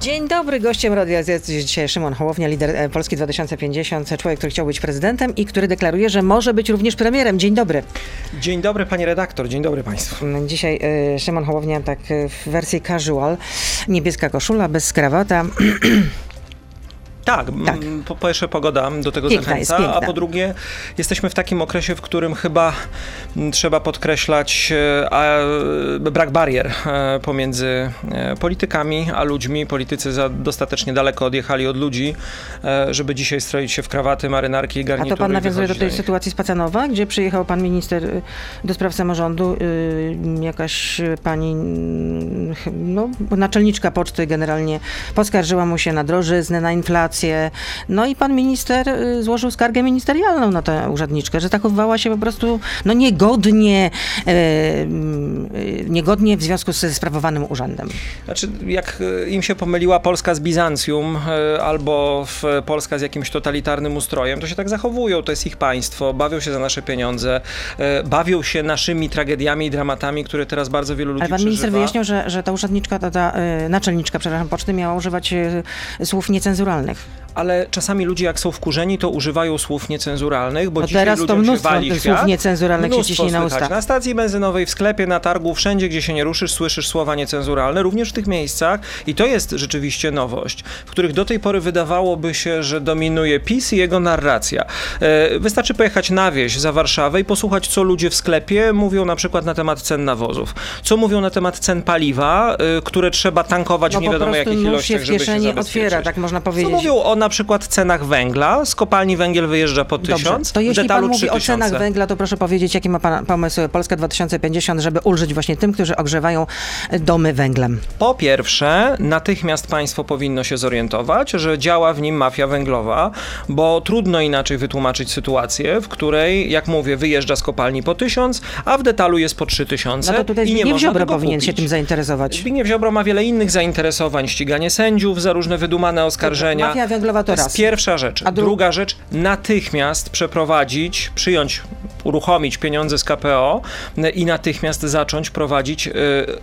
Dzień dobry, gościem Radia Z jest dzisiaj Szymon Hołownia, lider e, Polski 2050, człowiek, który chciał być prezydentem i który deklaruje, że może być również premierem. Dzień dobry. Dzień dobry pani redaktor, dzień dobry państwu. Dzisiaj y, Szymon Hołownia tak w wersji casual, niebieska koszula, bez krawata. Tak, tak. Po pierwsze pogoda do tego piękna zachęca, a po drugie jesteśmy w takim okresie, w którym chyba trzeba podkreślać e, a, brak barier e, pomiędzy e, politykami a ludźmi. Politycy za dostatecznie daleko odjechali od ludzi, żeby dzisiaj stroić się w krawaty, marynarki i garnitury. A to pan nawiązuje do tej sytuacji z Pacanowa, gdzie przyjechał pan minister do spraw samorządu, jakaś pani, no, naczelniczka poczty generalnie poskarżyła mu się na drożyznę, na inflację, no i pan minister y, złożył skargę ministerialną na tę urzędniczkę, że zachowywała się po prostu no niegodnie, e, niegodnie w związku ze sprawowanym urzędem. Znaczy, jak im się pomyliła Polska z Bizancjum albo Polska z jakimś totalitarnym ustrojem, to się tak zachowują, to jest ich państwo, bawią się za nasze pieniądze, bawią się naszymi tragediami i dramatami, które teraz bardzo wielu ludzi Ale pan przeżywa. minister wyjaśniał, że, że ta urzędniczka, ta, ta naczelniczka, przepraszam, poczty miała używać słów niecenzuralnych ale czasami ludzie jak są wkurzeni, to używają słów niecenzuralnych, bo dzisiaj teraz to mnóstwo się słów niecenzuralnych mnóstwo się ciśnie na usta. Na stacji benzynowej, w sklepie, na targu, wszędzie, gdzie się nie ruszysz, słyszysz słowa niecenzuralne, również w tych miejscach i to jest rzeczywiście nowość, w których do tej pory wydawałoby się, że dominuje PiS i jego narracja. E, wystarczy pojechać na wieś za Warszawę i posłuchać, co ludzie w sklepie mówią na przykład na temat cen nawozów, co mówią na temat cen paliwa, e, które trzeba tankować no w nie wiadomo jakich ilościach, żeby się otwiera, tak można powiedzieć. Co mówią o na przykład cenach węgla. Z kopalni węgiel wyjeżdża po tysiąc. Dobrze, to jeśli pan mówi o cenach węgla, to proszę powiedzieć, jaki ma pan pomysł Polska 2050, żeby ulżyć właśnie tym, którzy ogrzewają domy węglem? Po pierwsze, natychmiast państwo powinno się zorientować, że działa w nim mafia węglowa, bo trudno inaczej wytłumaczyć sytuację, w której, jak mówię, wyjeżdża z kopalni po tysiąc, a w detalu jest po trzy tysiące. No to tutaj Zbigniew Ziobro powinien kupić. się tym zainteresować. Zbigniew Ziobro ma wiele innych zainteresowań, ściganie sędziów za różne wydumane oskarżenia. Mafia węglowa to, to raz. jest pierwsza rzecz. A dru Druga rzecz, natychmiast przeprowadzić, przyjąć uruchomić pieniądze z KPO i natychmiast zacząć prowadzić y,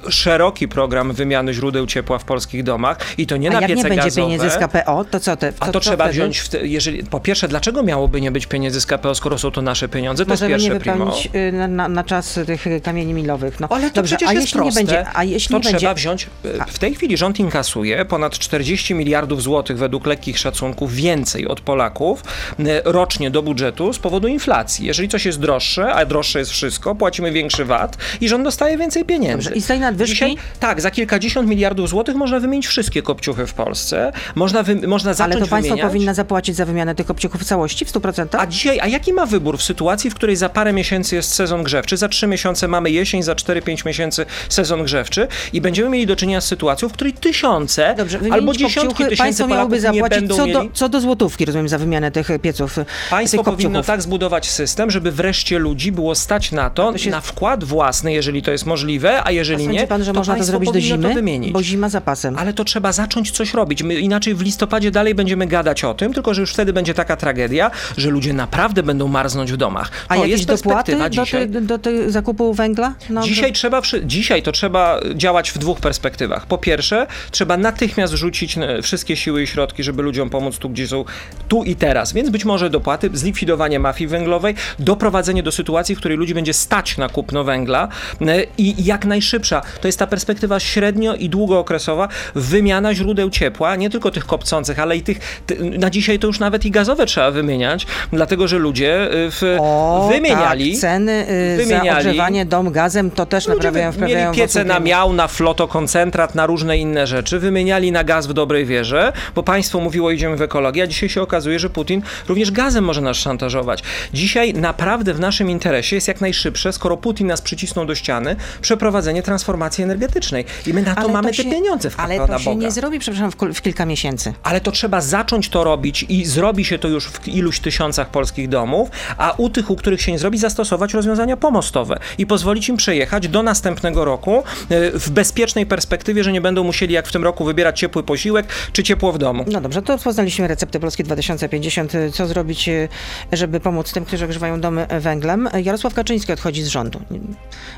szeroki program wymiany źródeł ciepła w polskich domach i to nie A na jak piece nie będzie gazowe. pieniędzy z KPO, to co te? To, A to, to trzeba wtedy? wziąć, w te, jeżeli, po pierwsze, dlaczego miałoby nie być pieniędzy z KPO, skoro są to nasze pieniądze? To Możemy jest nie pierwsze primo. wypełnić y, na, na, na czas tych kamieni milowych. No, Ale to dobrze, przecież a jest jeśli proste, nie będzie, a jeśli to nie trzeba będzie, wziąć. W tej chwili rząd inkasuje ponad 40 miliardów złotych według lekkich szacunków więcej od Polaków y, rocznie do budżetu z powodu inflacji. Jeżeli coś jest droższe, a droższe jest wszystko, płacimy większy VAT i rząd dostaje więcej pieniędzy. Dobrze, i z tej nadwyżki? Dzisiaj, tak, za kilkadziesiąt miliardów złotych można wymienić wszystkie kopciuchy w Polsce. Można, wy, można zacząć Ale to państwo wymieniać. powinno zapłacić za wymianę tych kopciuchów w całości, w 100%? A dzisiaj, a jaki ma wybór w sytuacji, w której za parę miesięcy jest sezon grzewczy, za trzy miesiące mamy jesień, za 4-5 miesięcy sezon grzewczy i będziemy mieli do czynienia z sytuacją, w której tysiące Dobrze, albo dziesiątki tysięcy Polaków nie będą co mieli... do, co do złotówki, rozumiem, za wymianę tych pieców, Państwo tych powinno tak zbudować system, żeby wreszcie ludzi było stać na to, To się- na wkład własny, jeżeli to jest możliwe, a jeżeli Sądzi nie, pan, że to można to zrobić do zimy? To wymienić. Bo zima zapasem. Ale to trzeba zacząć coś robić. My inaczej w listopadzie dalej będziemy gadać o tym, tylko że już wtedy będzie taka tragedia, że ludzie naprawdę będą marznąć w domach. A to jakieś jest dopłaty perspektywa do, dzisiaj. ty, do ty zakupu węgla? No, Dzisiaj, trzeba, przy- dzisiaj to trzeba działać w dwóch perspektywach. Po pierwsze, trzeba natychmiast rzucić e, wszystkie siły i środki, żeby ludziom pomóc tu, gdzie są tu i teraz. Więc być może dopłaty, zlikwidowanie mafii węglowej, doprowadzenie do sytuacji, w której ludzi będzie stać na kupno węgla e, i jak najszybsza. To jest ta perspektywa średnio i długookresowa wymiana źródeł ciepła, nie tylko tych kopcących, ale i tych, ty- na dzisiaj to już nawet i gazowe trzeba wymieniać, dlatego że ludzie e, w, o, wymieniali Tak, ceny y, wymieniali. za ogrzewanie dom gazem to też Ludzie naprawiają, wprawiają mieli piece na miał, na flotokoncentrat, na różne inne rzeczy, wymieniali na gaz w dobrej wierze, bo państwo mówiło idziemy w ekologię, a dzisiaj się okazuje, że Putin również gazem może nas szantażować. Dzisiaj naprawdę w naszym interesie jest jak najszybsze, skoro Putin nas przycisnął do ściany, przeprowadzenie transformacji energetycznej. I my na to Ale mamy się, te pieniądze w Ale to na się Boga. nie zrobi, przepraszam, w, w kilka miesięcy. Ale to trzeba zacząć to robić i zrobi się to już w iluś tysiącach polskich domów, a u tych, u których się nie zrobi, zastosować rozwiązania pomostowe i pozwolić im przejechać do następnego roku e, w bezpiecznej perspektywie, że nie będą musieli jak w tym roku wybierać ciepły posiłek czy ciepło w domu. No dobrze, to poznaliśmy receptę Polski 2050. Co zrobić, y, żeby pomóc tym, którzy ogrzewają domy węglem. Jarosław Kaczyński odchodzi z rządu.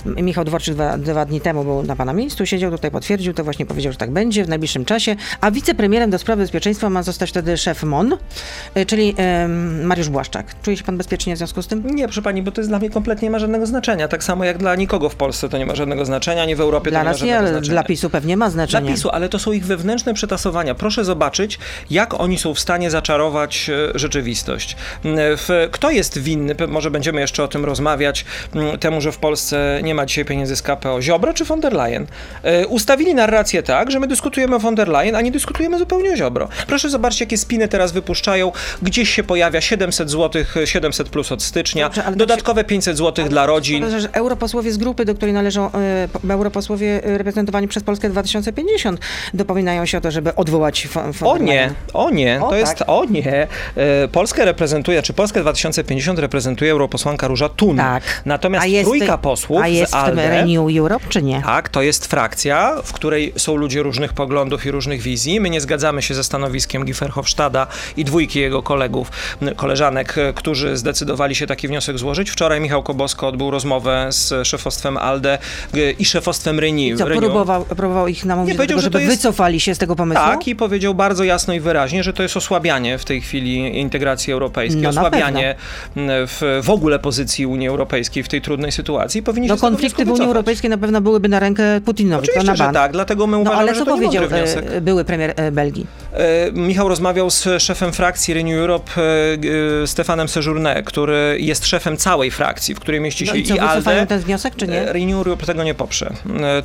Michał Dworczyk dwa, dwa dni temu był na pana miejscu, siedział tutaj, potwierdził, to właśnie powiedział, że tak będzie w najbliższym czasie, a wicepremierem do spraw bezpieczeństwa ma zostać wtedy szef MON, y, czyli Mariusz Błaszczak. Czuje się pan bezpiecznie w związku z tym? Nie, proszę pani, bo to jest dla mnie kompletnie nie ma żadnego znaczenia. Tak samo jak dla nikogo w Polsce to nie ma żadnego znaczenia, nie w Europie Dla to nie ma nas nie, żadnego ale znaczenia. dla PiSu pewnie ma Dla znaczenie. PiSu, ale to są ich wewnętrzne przetasowania. Proszę zobaczyć, jak oni są w stanie zaczarować e, rzeczywistość. W, kto jest winny, może będziemy jeszcze o tym rozmawiać, temu, że w Polsce nie ma dzisiaj pieniędzy z KPO. Ziobro czy von der Leyen? E, Ustawili narrację tak, że my dyskutujemy o von der Leyen, a nie dyskutujemy zupełnie o Ziobro. Proszę zobaczyć, jakie spiny teraz wypuszczają. Gdzieś się pojawia 700 zł, 700 plus od stycznia, Dobrze, dodatkowe 500 zł dla rodzin. Że europosłowie z grupy, do której należą e, po- europosłowie e, reprezentowani przez Polskę 2050, dopominają się o to, żeby odwołać von, von der nie, Leyen. o nie, O to tak. jest, o nie. E, Polskę reprezentuje, czy Polskę 2050 reprezentuje europosłanka Róża Tun. Tak. Natomiast a jest, trójka posłów a jest z ALDE, w tym Renew Europe, czy nie? tak, to jest frakcja, w której są ludzie różnych poglądów i różnych wizji. My nie zgadzamy się ze stanowiskiem Gifferhofstada i dwójki jego kolegów, koleżanek, e, którzy zdecydowali się taki wniosek złożyć. Wczoraj Michał Kobosko odbył rozmowę z szefostwem ALDE e, i szefostwem Renew. Co, Renew. próbował, próbował ich namówić do powiedział, tego, że to żeby jest- wycofali się z tego pomysłu? Tak, i powiedział bardzo jasno i wyraźnie, że to jest osłabianie w tej chwili integracji europejskiej, No, na osłabianie w, w ogóle pozycji Unii Europejskiej w tej trudnej sytuacji. Powinni No konflikty w Unii. Europejskiej na pewno byłyby na rękę Putinowi, to Oczywiście, na że bank. tak, dlatego my No uważamy, ale że co to powiedział e, były premier e, Belgii? E, Michał rozmawiał z szefem frakcji Renew Europe, Stefanem Sejourné, który jest szefem całej frakcji, w której mieści No się i co, i ALDE. ten wniosek, czy nie? Renew Europe tego nie poprze.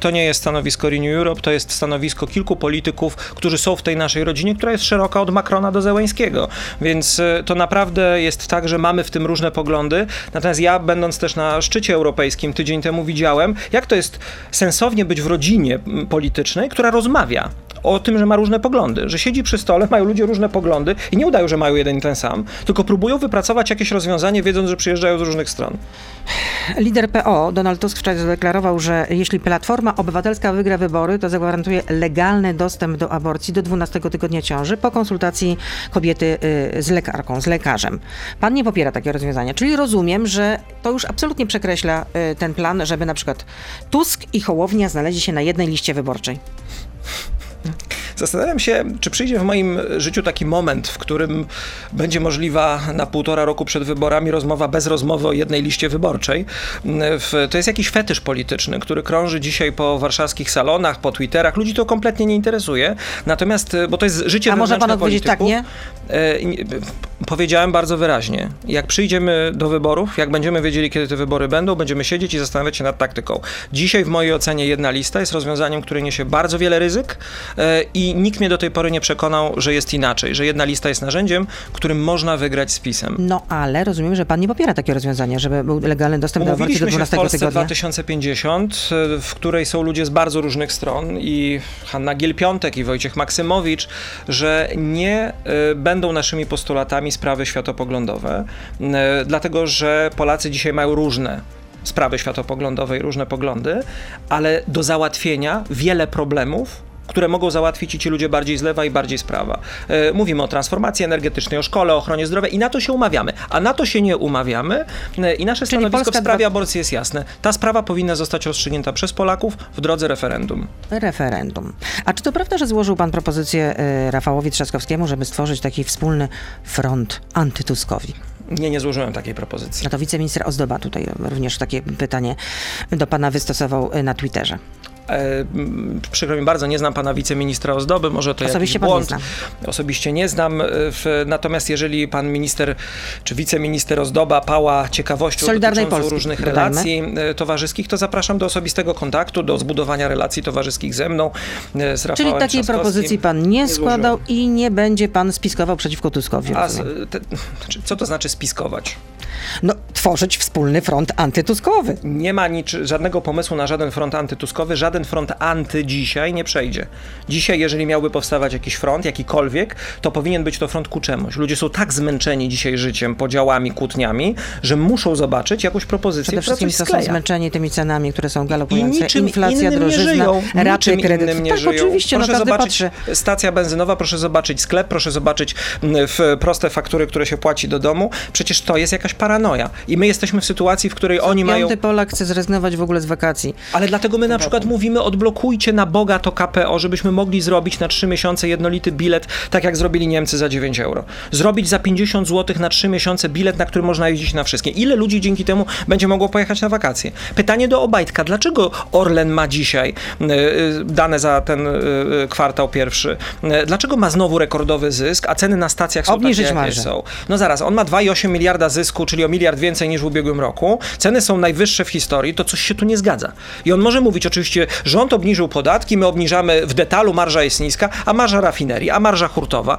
To nie jest stanowisko Renew Europe, to jest stanowisko kilku polityków, którzy są w tej naszej rodzinie, która jest szeroka od Macrona do Zełęńskiego. Więc e, to naprawdę jest tak, że mamy w tym różne poglądy. Natomiast ja, będąc też na szczycie europejskim tydzień temu, widziałem, jak to jest sensownie być w rodzinie politycznej, która rozmawia o tym, że ma różne poglądy, że siedzi przy stole, mają ludzie różne poglądy i nie udają, że mają jeden i ten sam, tylko próbują wypracować jakieś rozwiązanie, wiedząc, że przyjeżdżają z różnych stron. Lider PO Donald Tusk wczoraj zadeklarował, że jeśli Platforma Obywatelska wygra wybory, to zagwarantuje legalny dostęp do aborcji do 12 tygodnia ciąży po konsultacji kobiety y, z lekarką, z lekarzem. Pan nie popiera takie rozwiązania, czyli rozumiem, że to już absolutnie przekreśla y, ten plan, żeby na przykład Tusk i Hołownia znaleźli się na jednej liście wyborczej. Yeah. Zastanawiam się, czy przyjdzie w moim życiu taki moment, w którym będzie możliwa na półtora roku przed wyborami rozmowa bez rozmowy o jednej liście wyborczej. To jest jakiś fetysz polityczny, który krąży dzisiaj po warszawskich salonach, po Twitterach. Ludzi to kompletnie nie interesuje. Natomiast, bo to jest życie A może pan odpowiedzieć tak, nie? E, nie- Powiedziałem bardzo wyraźnie. Jak przyjdziemy do wyborów, jak będziemy wiedzieli, kiedy te wybory będą, będziemy siedzieć i zastanawiać się nad taktyką. Dzisiaj w mojej ocenie jedna lista jest rozwiązaniem, które niesie bardzo wiele ryzyk e, i nikt mnie do tej pory nie przekonał, że jest inaczej, że jedna lista jest narzędziem, którym można wygrać z PiSem. No ale rozumiem, że pan nie popiera takie rozwiązania, żeby był legalny dostęp do aborcji do Mówiliśmy się w 12 Polsce tygodnia. 2050, e, w której są ludzie z bardzo różnych stron i Hanna Giel-Piątek i Wojciech Maksymowicz, że nie e, będą naszymi postulatami sprawy światopoglądowe, e, dlatego że Polacy dzisiaj mają różne sprawy światopoglądowe i różne poglądy, ale do załatwienia wiele problemów które mogą załatwić i ci ludzie bardziej z lewa i bardziej z prawa. E, Mówimy o transformacji energetycznej, o szkole, o ochronie zdrowia i na to się umawiamy. A na to się nie umawiamy e, i nasze Czyli stanowisko Polska w sprawie dwa- aborcji jest jasne. Ta sprawa powinna zostać rozstrzygnięta przez Polaków w drodze referendum. Referendum. A czy to prawda, że złożył pan propozycję y, Rafałowi Trzaskowskiemu, żeby stworzyć taki wspólny front antytuskowi? Nie, nie złożyłem takiej propozycji. No to wiceminister Ozdoba tutaj również takie pytanie do pana wystosował na Twitterze. E, przykro mi bardzo, nie znam pana wiceministra Ozdoby, może to Osobiście jakiś pan nie błąd. zna. Osobiście nie znam. e, W, natomiast jeżeli pan minister czy wiceminister Ozdoba pała ciekawością Solidarnej dotyczącą Polski, różnych dodajmy. relacji e, towarzyskich, to zapraszam do osobistego kontaktu, do zbudowania relacji towarzyskich ze mną, z Rafałem Czyli takiej propozycji pan nie, Nie składał złożyłem. i nie będzie pan spiskował przeciwko Tuskowi. A, te, znaczy, co to znaczy spiskować? No, tworzyć wspólny front antytuskowy. Nie ma nic, żadnego pomysłu na żaden front antytuskowy, żaden front anty dzisiaj nie przejdzie. Dzisiaj, jeżeli miałby powstawać jakiś front, jakikolwiek, to powinien być to front ku czemuś. Ludzie są tak zmęczeni dzisiaj życiem, podziałami, kłótniami, że muszą zobaczyć jakąś propozycję, Przede wszystkim to są zmęczeni tymi cenami, które są I galopujące. niczym Inflacja, innym nie drożyzna, żyją. raty niczym innym nie tak, żyją. oczywiście, proszę no zobaczyć patrzy. stacja benzynowa, proszę zobaczyć sklep, proszę zobaczyć mm, proste faktury, które się płaci do domu. Przecież to jest jakaś paranoja. I my jesteśmy w sytuacji, w której oni mają... Piąty Polak chce zrezygnować w ogóle z wakacji. Ale dlatego my na przykład mówimy, odblokujcie na Boga to KPO, żebyśmy mogli zrobić na 3 miesiące jednolity bilet, tak jak zrobili Niemcy za 9 euro. Zrobić za 50 zł na 3 miesiące bilet, na który można jeździć na wszystkie. Ile ludzi dzięki temu będzie mogło pojechać na wakacje? Pytanie do Obajtka. Dlaczego Orlen ma dzisiaj y, y, dane za ten y, kwartał pierwszy? Dlaczego ma znowu rekordowy zysk, a ceny na stacjach są Obniżyć takie, jakie są? No zaraz, on ma 2,8 miliarda zysku, czyli o miliard więcej niż w ubiegłym roku. Ceny są najwyższe w historii, to coś się tu nie zgadza. I on może mówić oczywiście, rząd obniżył podatki, my obniżamy w detalu, marża jest niska, a marża rafinerii, a marża hurtowa.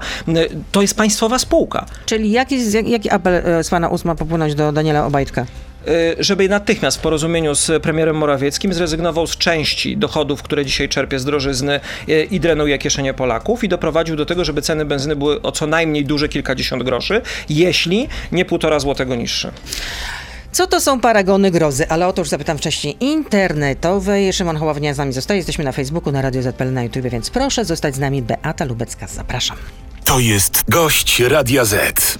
To jest państwowa spółka. Czyli jaki, jak- jaki apel e, z pana Usma popłynąć do Daniela Obajtka? Y, żeby natychmiast w porozumieniu z premierem Morawieckim zrezygnował z części dochodów, które dzisiaj czerpie z drożyzny y, i drenuje kieszenie Polaków i doprowadził do tego, żeby ceny benzyny były o co najmniej duże kilkadziesiąt groszy, jeśli nie półtora złotego niższe. Co to są paragony grozy? Ale o to już zapytam wcześniej. Internetowej. Szymon Hołownia z nami zostaje. Jesteśmy na Facebooku, na Radio ZPL, na YouTube, więc proszę zostać z nami. Beata Lubecka. Zapraszam. To jest gość Radia Z.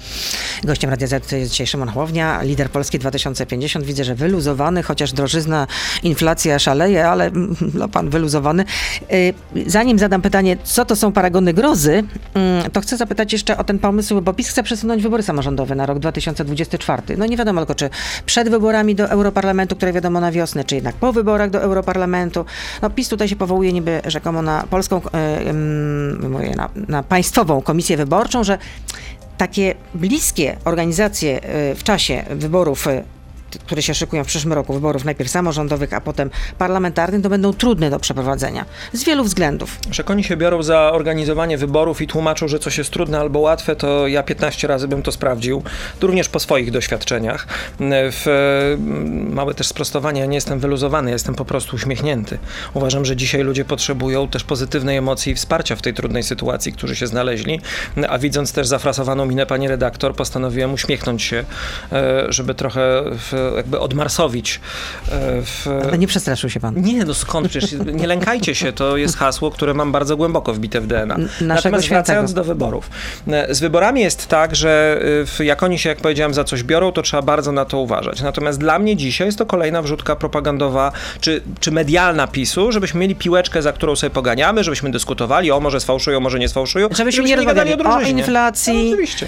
Gościem Radia Z jest dzisiaj Szymon Hołownia, lider Polski 2050. Widzę, że wyluzowany, chociaż drożyzna, inflacja szaleje, ale mm, no, pan wyluzowany. Y, Zanim zadam pytanie, co to są paragony grozy, mm, to chcę zapytać jeszcze o ten pomysł, bo PiS chce przesunąć wybory samorządowe na rok 2024. No nie wiadomo tylko, czy przed wyborami do Europarlamentu, które wiadomo na wiosnę, czy jednak po wyborach do Europarlamentu. No PiS tutaj się powołuje niby rzekomo na polską, y, na, na państwową komisję wyborczą, że takie bliskie organizacje y, w czasie wyborów, y, które się szykują w przyszłym roku, wyborów najpierw samorządowych, a potem parlamentarnych, to będą trudne do przeprowadzenia. Z wielu względów. Jak oni się biorą za organizowanie wyborów i tłumaczą, że coś jest trudne albo łatwe, to ja 15 razy bym to sprawdził, również po swoich doświadczeniach. W, małe też sprostowanie, ja nie jestem wyluzowany, ja jestem po prostu uśmiechnięty. Uważam, że dzisiaj ludzie potrzebują też pozytywnej emocji i wsparcia w tej trudnej sytuacji, którzy się znaleźli, a widząc też zafrasowaną minę pani redaktor, postanowiłem uśmiechnąć się, e, żeby trochę w, jakby odmarsowić. e, W, Ale nie przestraszył się pan. nie, no skąd? Przecież nie lękajcie się, to jest hasło, które mam bardzo głęboko wbite w DNA. naszego Natomiast świętego. wracając do wyborów. E, Z wyborami jest tak, że w- jak oni się, jak powiedziałem, za coś biorą, to trzeba bardzo na to uważać. Natomiast dla mnie dzisiaj jest to kolejna wrzutka propagandowa czy, czy medialna PiSu, żebyśmy mieli piłeczkę, za którą sobie poganiamy, żebyśmy dyskutowali, o może sfałszują, może nie sfałszują. Żebyśmy nie gadali rozmawiali o drożyźnie. inflacji, Ale oczywiście.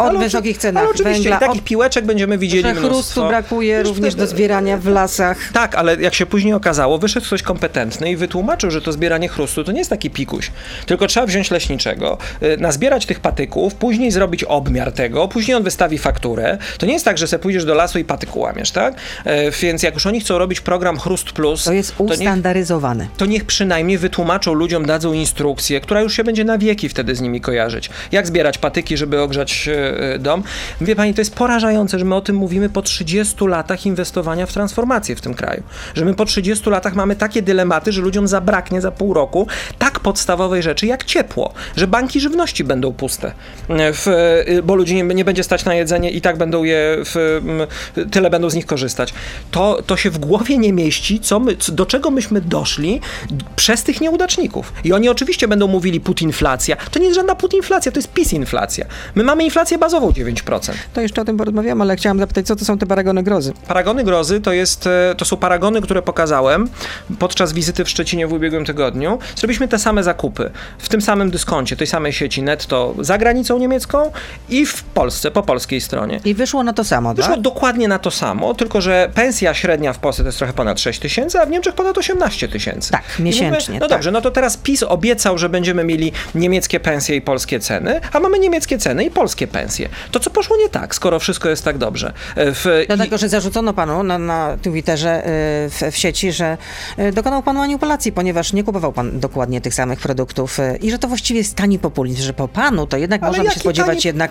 Od Ale wysokich cenach ale oczywiście, węgla, i takich od- piłeczek będziemy widzieli że mnóstwo. chrustu brakuje Wiesz, również do zbierania w lasach. tak, ale jak się później okazało, wyszedł ktoś kompetentny i wytłumaczył, że to zbieranie chrustu to nie jest taki pikuś. Tylko trzeba wziąć leśniczego, y, nazbierać tych patyków, później zrobić obmiar tego, później on wystawi fakturę. To nie jest tak, że sobie pójdziesz do lasu i patyk łamiesz, tak? E, Więc jak już oni chcą robić program Chrust Plus, To jest niech, ustandaryzowane. to niech przynajmniej wytłumaczą ludziom, dadzą instrukcję, która już się będzie na wieki wtedy z nimi kojarzyć. Jak zbierać patyki, żeby ogrzać e, dom. Wie pani, to jest porażające, że my o tym mówimy po 30 latach inwestowania w transformację w tym kraju. Że my po 30 latach mamy takie dylematy, że ludziom zabraknie za pół roku tak podstawowej rzeczy jak ciepło, że banki żywności będą puste, w, e, bo ludzi nie, nie będzie stać na jedzenie i tak będą je, w, m, tyle będą z nich korzystać. To, to się w głowie nie mieści, co my, do czego myśmy doszli przez tych nieudaczników. I oni oczywiście będą mówili putinflacja. To nie jest żadna putinflacja, to jest pisinflacja. My mamy inflację bazową 9%. To jeszcze o tym porozmawiamy, ale chciałam zapytać, co to są te paragony grozy? Paragony grozy to, jest, e, to są paragony, które pokazałem podczas wizyty w Szczecinie w ubiegłym tygodniu. Zrobiliśmy te same zakupy w tym samym dyskoncie, tej samej sieci netto za granicą niemiecką i w Polsce, po polskiej stronie. I wyszło na to samo, Wyszło tak? dokładnie na to samo, tylko że pensja średnia w Polsce to jest trochę ponad 6 tysięcy, a w Niemczech ponad 18 tysięcy. Tak, miesięcznie, no tak. dobrze, no to teraz PiS obiecał, że będziemy mieli niemieckie pensje i polskie ceny, a mamy niemieckie ceny i polskie pensje. To co poszło nie tak, skoro wszystko jest tak dobrze? E, W, Dlatego, że zarzucono panu na, na Twitterze y, w, w sieci, że y, dokonał pan manipulacji, ponieważ nie kupował pan dokładnie tych samych produktów i że to właściwie jest tani populizm, że po panu to jednak Ale można by się spodziewać tani- jednak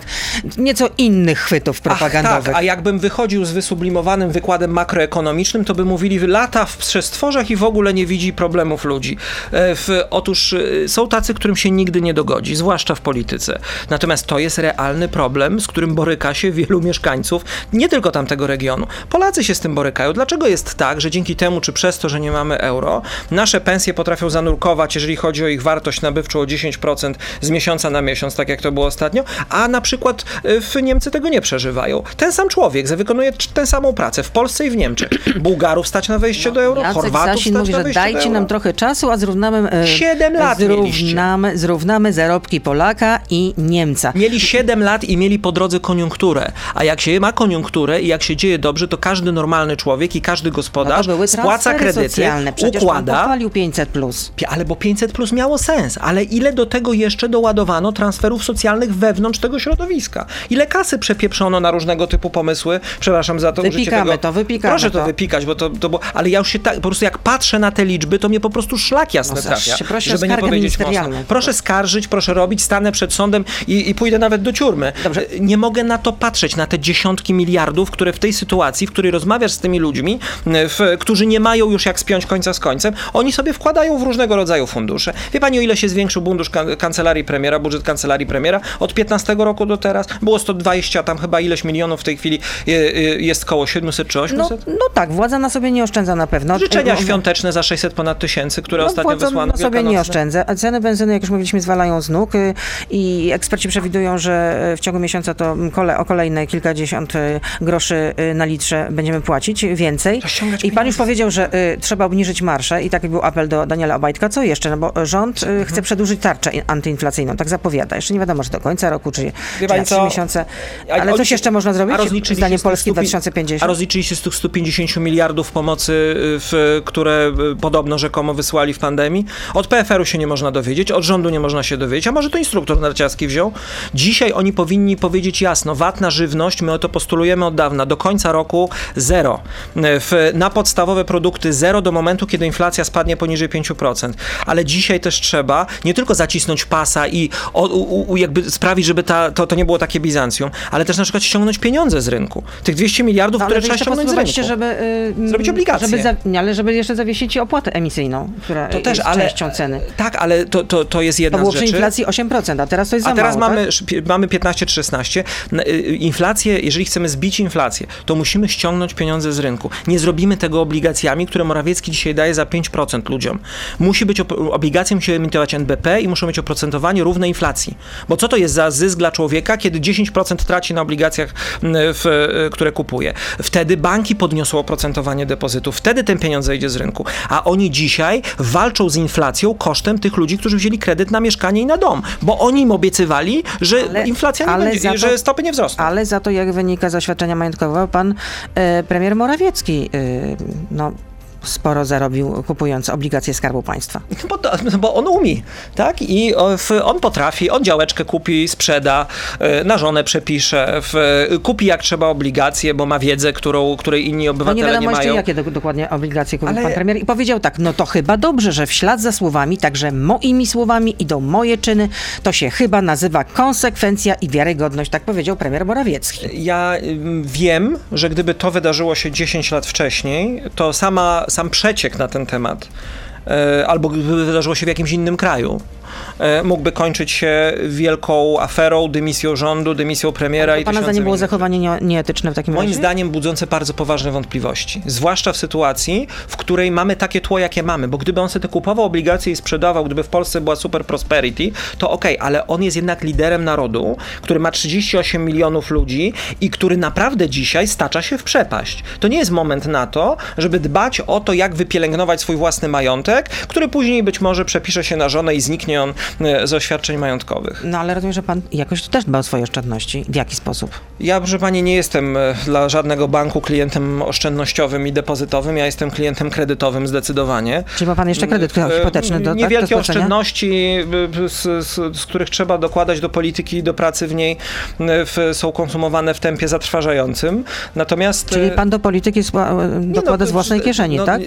nieco innych chwytów propagandowych. Ach, tak, a jakbym wychodził z wysublimowanym wykładem makroekonomicznym, to by mówili lata w przestworzach i w ogóle nie widzi problemów ludzi. E, W, otóż e, są tacy, którym się nigdy nie dogodzi, zwłaszcza w polityce. Natomiast to jest realny problem, z którym boryka się wielu mieszkańców, nie tylko tamtego regionu. Polacy się z tym borykają. Dlaczego jest tak, że dzięki temu, czy przez to, że nie mamy euro, nasze pensje potrafią zanurkować, jeżeli chodzi o ich wartość nabywczą o 10% z miesiąca na miesiąc, tak jak to było ostatnio, a na przykład y, w Niemcy tego nie przeżywają. Ten sam człowiek wykonuje tę samą pracę w Polsce i w Niemczech. Bułgarów stać na wejście do euro, No, Jacek Chorwatów Sasin stać mówi, na wejście dajcie nam trochę czasu, a zrównamy, e, Siedem lat zrównamy, zrównamy zarobki Polaka i Niemca. Mieli 7 lat i mieli po drodze koniunkturę. A jak się ma koniunkturę i jak się dzieje dobrze, to każdy normalny człowiek i każdy No gospodarz były spłaca kredyty, socjalne. Przecież układa. pan pochwalił 500 plus. Ale bo 500 plus miało sens, ale ile do tego jeszcze doładowano transferów socjalnych wewnątrz tego środowiska? Ile kasy przepieprzono na różnego typu pomysły? Przepraszam za to Wypikamy tego. to, wypikamy Proszę to, to. wypikać, bo to, to bo, ale ja już się tak, po prostu jak patrzę na te liczby, to mnie po prostu szlak jasny No, trafia, o żeby nie powiedzieć mocno. Proszę skarżyć, proszę robić, stanę przed sądem i, i pójdę nawet do ciurmy. Dobrze. Nie mogę na to patrzeć, na te dziesiątki miliardów, które w tej sytuacji, w której rozmawiasz z tymi ludźmi, w, którzy nie mają już jak spiąć końca z końcem, oni sobie wkładają w różnego rodzaju fundusze. Wie pani, o ile się zwiększył fundusz kan- kancelarii premiera, budżet kancelarii premiera? Od 15 roku do teraz było 120, tam chyba ileś milionów w tej chwili je- je- jest koło 700 czy No, 800? no tak, władza na sobie nie oszczędza na pewno. Życzenia E, świąteczne za 600 ponad tysięcy, które No, ostatnio władza wysłano. na sobie nie oszczędza. A ceny benzyny, jak już mówiliśmy, zwalają z nóg y, i eksperci przewidują, że w ciągu miesiąca to kole, o kolejne kilkadziesiąt y, groszy y, na litrze będziemy płacić więcej. I pan już powiedział, że y, trzeba obniżyć marsze i taki był apel do Daniela Obajtka. Co jeszcze? No bo rząd y, chce przedłużyć tarczę in- antyinflacyjną, tak zapowiada. Jeszcze nie wiadomo, czy do końca roku, czy, czy na trzy miesiące. Ale coś jeszcze można zrobić? A rozliczyli się Zdaniem z tych Polski 100 2050? A rozliczyli się z tych 150 miliardów pomocy, y, w, które podobno rzekomo wysłali w pandemii. Od PFR-u się nie można dowiedzieć, od rządu nie można się dowiedzieć, a może to instruktor narciarski wziął. Dzisiaj oni powinni powiedzieć jasno, VAT na żywność, my o to postulujemy od dawna, do końca roku zero. W, na podstawowe produkty zero do momentu, kiedy inflacja spadnie poniżej 5%. Ale dzisiaj też trzeba nie tylko zacisnąć pasa i o, u, u, jakby sprawić, żeby ta, to, to nie było takie Bizancjum, ale też na przykład ściągnąć pieniądze z rynku. Tych 200 miliardów, No, które trzeba ściągnąć z rynku. żeby... y, Zrobić obligacje. Żeby za, nie, ale żeby jeszcze zawiesić opłatę emisyjną, która To też, jest ale częścią ceny. Tak, ale to, to, to jest To jedna było z przy inflacji 8%, a teraz to jest za A teraz mało, mamy, tak? mamy 15 czy 16. N- y, Inflację, jeżeli chcemy zbić inflację, to musimy ściągnąć pieniądze z rynku. Nie zrobimy tego obligacjami, które Morawiecki dzisiaj daje za 5% ludziom. Musi być obligacje, musi emitować NBP i muszą mieć oprocentowanie równe inflacji. Bo co to jest za zysk dla człowieka, kiedy 10% traci na obligacjach, w, y, które kupuje? Wtedy banki podniosą oprocentowanie depozytów, wtedy ten pieniądz zejdzie z rynku. A oni dzisiaj walczą z inflacją kosztem tych ludzi, którzy wzięli kredyt na mieszkanie i na dom, bo oni im obiecywali, że Ale- inflacja nie ale to- że stopy nie wzrosną. Ale za to, jak wynika z oświadczenia majątkowego, pan e, premier Morawiecki e, no, sporo zarobił kupując obligacje Skarbu Państwa. No Bo, to, no bo on umie, tak? I w, on potrafi, on działeczkę kupi, sprzeda, y, na żonę przepisze, w, kupi jak trzeba obligacje, bo ma wiedzę, którą, której inni No nie obywatele wiadomo nie mają. jakie do, dokładnie obligacje kupił Ale- pan premier. I powiedział tak, no to chyba dobrze, że w ślad za słowami, także moimi słowami idą moje czyny. To się chyba nazywa konsekwencja i wiarygodność, tak powiedział premier Morawiecki. Ja wiem, że gdyby to wydarzyło się 10 lat wcześniej, to sama, sam przeciek na ten temat, e, albo gdyby wydarzyło się w jakimś innym kraju, mógłby kończyć się wielką aferą, dymisją rządu, dymisją premiera i Pana zdaniem było zachowanie nie, nieetyczne w takim Moim razie? zdaniem budzące bardzo poważne wątpliwości. Zwłaszcza w sytuacji, w której mamy takie tło, jakie mamy. Bo gdyby on sobie kupował obligacje i sprzedawał, gdyby w Polsce była super prosperity, to okej, ale on jest jednak liderem narodu, który ma 38 milionów ludzi i który naprawdę dzisiaj stacza się w przepaść. To nie jest moment na to, żeby dbać o to, jak wypielęgnować swój własny majątek, który później być może przepisze się na żonę i zniknie on e, z oświadczeń majątkowych. No ale rozumiem, że pan jakoś też dba o swoje oszczędności. W jaki sposób? Ja, proszę pani, nie jestem e, dla żadnego banku klientem oszczędnościowym i depozytowym. Ja jestem klientem kredytowym zdecydowanie. Czyli ma pan jeszcze kredyt E, hipoteczny do, tak, Niewielkie do spłacenia? oszczędności, z, z, z których trzeba dokładać do polityki i do pracy w niej, w, są konsumowane w tempie zatrważającym. Natomiast... Czyli pan do polityki nie, dokłada no, z własnej no, kieszeni, no, tak?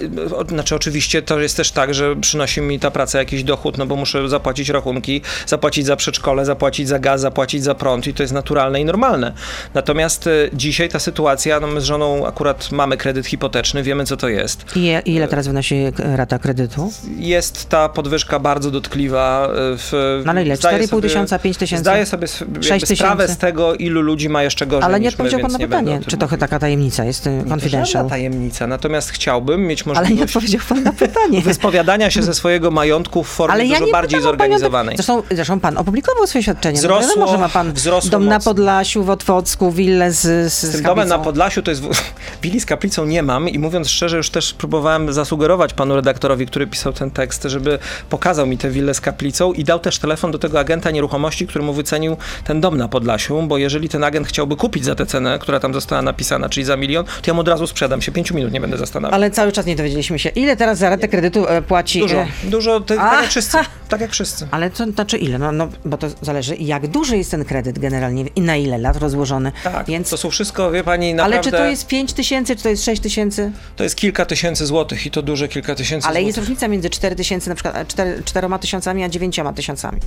Znaczy oczywiście to jest też tak, że przynosi mi ta praca jakiś dochód, no bo muszę za, zapłacić rachunki, zapłacić za przedszkole, zapłacić za gaz, zapłacić za prąd i to jest naturalne i normalne. Natomiast e, dzisiaj ta sytuacja, no my z żoną akurat mamy kredyt hipoteczny, wiemy co to jest. I ile teraz wynosi rata kredytu? Jest ta podwyżka bardzo dotkliwa. e, W, No ale ile? zdaję 4,5 sobie- tysiąca, 5 tysięcy? Zdaję sobie sw- jakby 6 sprawę z tego, ilu ludzi ma jeszcze gorzej Ale nie my, odpowiedział pan na pytanie, czy to taka tajemnica jest y, Nie, confidential. tajemnica, natomiast chciałbym mieć Ale nie możliwość odpowiedział pan na pytanie. wyspowiadania się ze swojego majątku w formie Ale ja dużo bardziej panią- zorganizowanej. Zresztą, zresztą pan opublikował swoje świadczenie. no, Wzrosło- że ma pan wzrosło dom na mocno. Podlasiu, w Otwocku, willę z, z, Z z domem na. Podlasiu to jest. Willi z kaplicą nie mam i mówiąc szczerze, już też próbowałem zasugerować panu redaktorowi, który pisał ten tekst, żeby pokazał mi tę willę z kaplicą i dał też telefon do tego agenta nieruchomości, który mu wycenił ten dom na Podlasiu, bo jeżeli ten agent chciałby kupić za tę cenę, która tam została napisana, czyli za milion, to ja mu od razu sprzedam się. Pięciu minut nie będę zastanawiał. Ale cały czas nie dowiedzieliśmy się, ile teraz za ratę kredytu e, płaci... Dużo, e, dużo, tak jak wszyscy. Tak jak wszyscy. Ale to znaczy ile? No, no, bo to zależy, jak duży jest ten kredyt generalnie i na ile lat rozłożony. Tak, Więc... to są wszystko, wie pani, naprawdę... Ale czy to jest 5 tysięcy, czy to jest 6 tysięcy? to jest kilka tysięcy złotych i to duże kilka tysięcy Ale złotych. jest różnica między 4 tysięcy, na przykład 4, 4 tysiącami, a 9 tysiącami.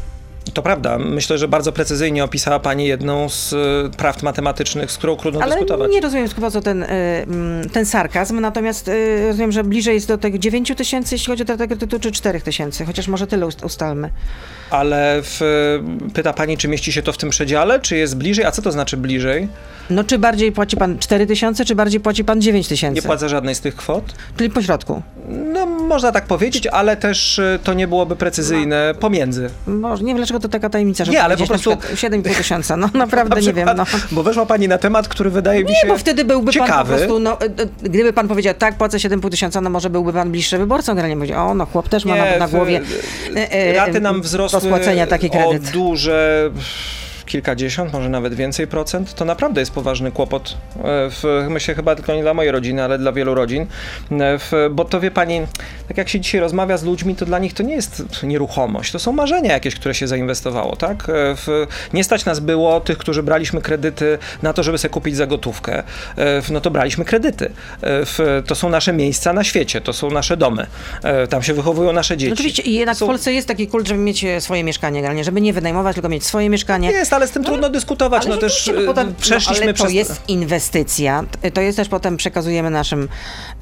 To prawda. Myślę, że bardzo precyzyjnie opisała Pani jedną z e, prawd matematycznych, z którą trudno Ale dyskutować. nie rozumiem po co ten, y, mm, ten sarkazm, natomiast y, rozumiem, że bliżej jest do tych 9 tysięcy, jeśli chodzi o ratę kredytu, czy 4 tysięcy, chociaż może tyle ust- ustalmy. Ale w, e, pyta Pani, czy mieści się to w tym przedziale, czy jest bliżej? A co to znaczy bliżej? No czy bardziej płaci pan 4 tysiące, czy bardziej płaci pan 9 Nie tysięcy? płacę żadnej z tych kwot? Czyli po środku. No, można tak powiedzieć, ale też e, to nie byłoby precyzyjne pomiędzy. Może, nie wiem, dlaczego to taka tajemnica, że Nie, ale po prostu- 7,5 tysiąca, no naprawdę Na nie wiem, przykład, no. Bo weszła Pani na temat, który wydaje mi się Nie, bo wtedy byłby pan po ciekawy. prostu, no, e, e, gdyby pan powiedział, tak, płacę 7,5 tysiąca, no może byłby pan bliższy wyborcą, generalnie powiedział, o, no chłop też ma na, na w- głowie e, e, Raty nam wzrosły do spłacenia taki o kredyt. duże kilkadziesiąt, może nawet więcej procent, to naprawdę jest poważny kłopot. e, W, myślę chyba tylko nie dla mojej rodziny, ale dla wielu rodzin. E, W, bo to wie pani, tak jak się dzisiaj rozmawia z ludźmi, to dla nich to nie jest nieruchomość, to są marzenia jakieś, które się zainwestowało, tak? E, W, nie stać nas było, tych, którzy braliśmy kredyty na to, żeby sobie kupić za gotówkę, no to braliśmy kredyty. To są nasze miejsca na świecie, to są nasze domy. Tam się wychowują nasze dzieci. No Oczywiście i jednak Są- w Polsce jest taki kult, żeby mieć swoje mieszkanie, generalnie, żeby nie wynajmować, tylko mieć swoje mieszkanie. Jest, ale z tym trudno dyskutować. Ale no też no potem, przeszliśmy no, ale to przez. jest inwestycja, to jest też potem przekazujemy naszym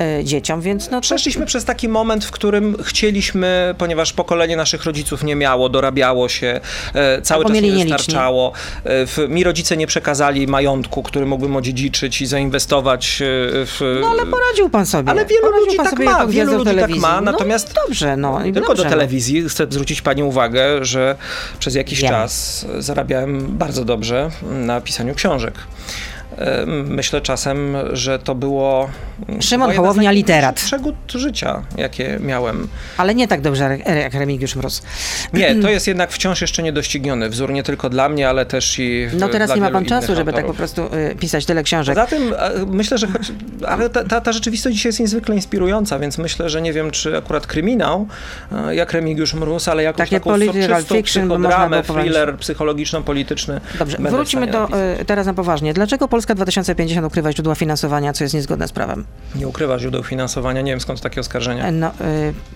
e, dzieciom, więc no to, Przeszliśmy przez taki moment, w którym chcieliśmy, ponieważ pokolenie naszych rodziców nie miało, dorabiało się, e, cały czas nie wystarczało. W, mi rodzice nie przekazali majątku, który mógłbym odziedziczyć i zainwestować e, w. No ale poradził pan sobie. Ale wielu Poradził ludzi tak ma, wielu ludzi tak telewizji. ma, No natomiast- i dobrze, no. Tylko dobrze, do no. telewizji chcę zwrócić Pani uwagę, że przez jakiś Wiem. czas zarabiałem bardzo dobrze na pisaniu książek. Myślę czasem, że to było. Szymon moje Hołownia, literat. Przegód życia, jakie miałem. Ale nie tak dobrze jak Remigiusz Mróz. Nie, to jest jednak wciąż jeszcze niedościgniony wzór, nie tylko dla mnie, ale też i. w- No teraz nie ma pan czasu, żeby tak po autorów. prostu y, pisać tyle książek. E, myślę, że choć, ale ta, ta, ta rzeczywistość dzisiaj jest niezwykle inspirująca, więc myślę, że nie wiem, czy akurat kryminał, jak Remigiusz Mróz, ale jakąś Takie taką political fiction, psychodramę, było thriller psychologiczno-polityczny. Dobrze, wróćmy do, y, teraz na poważnie. Dlaczego Polska 2050 ukrywa źródła finansowania, co jest niezgodne z prawem? Nie ukrywa źródeł finansowania, nie wiem skąd takie oskarżenia. E, No,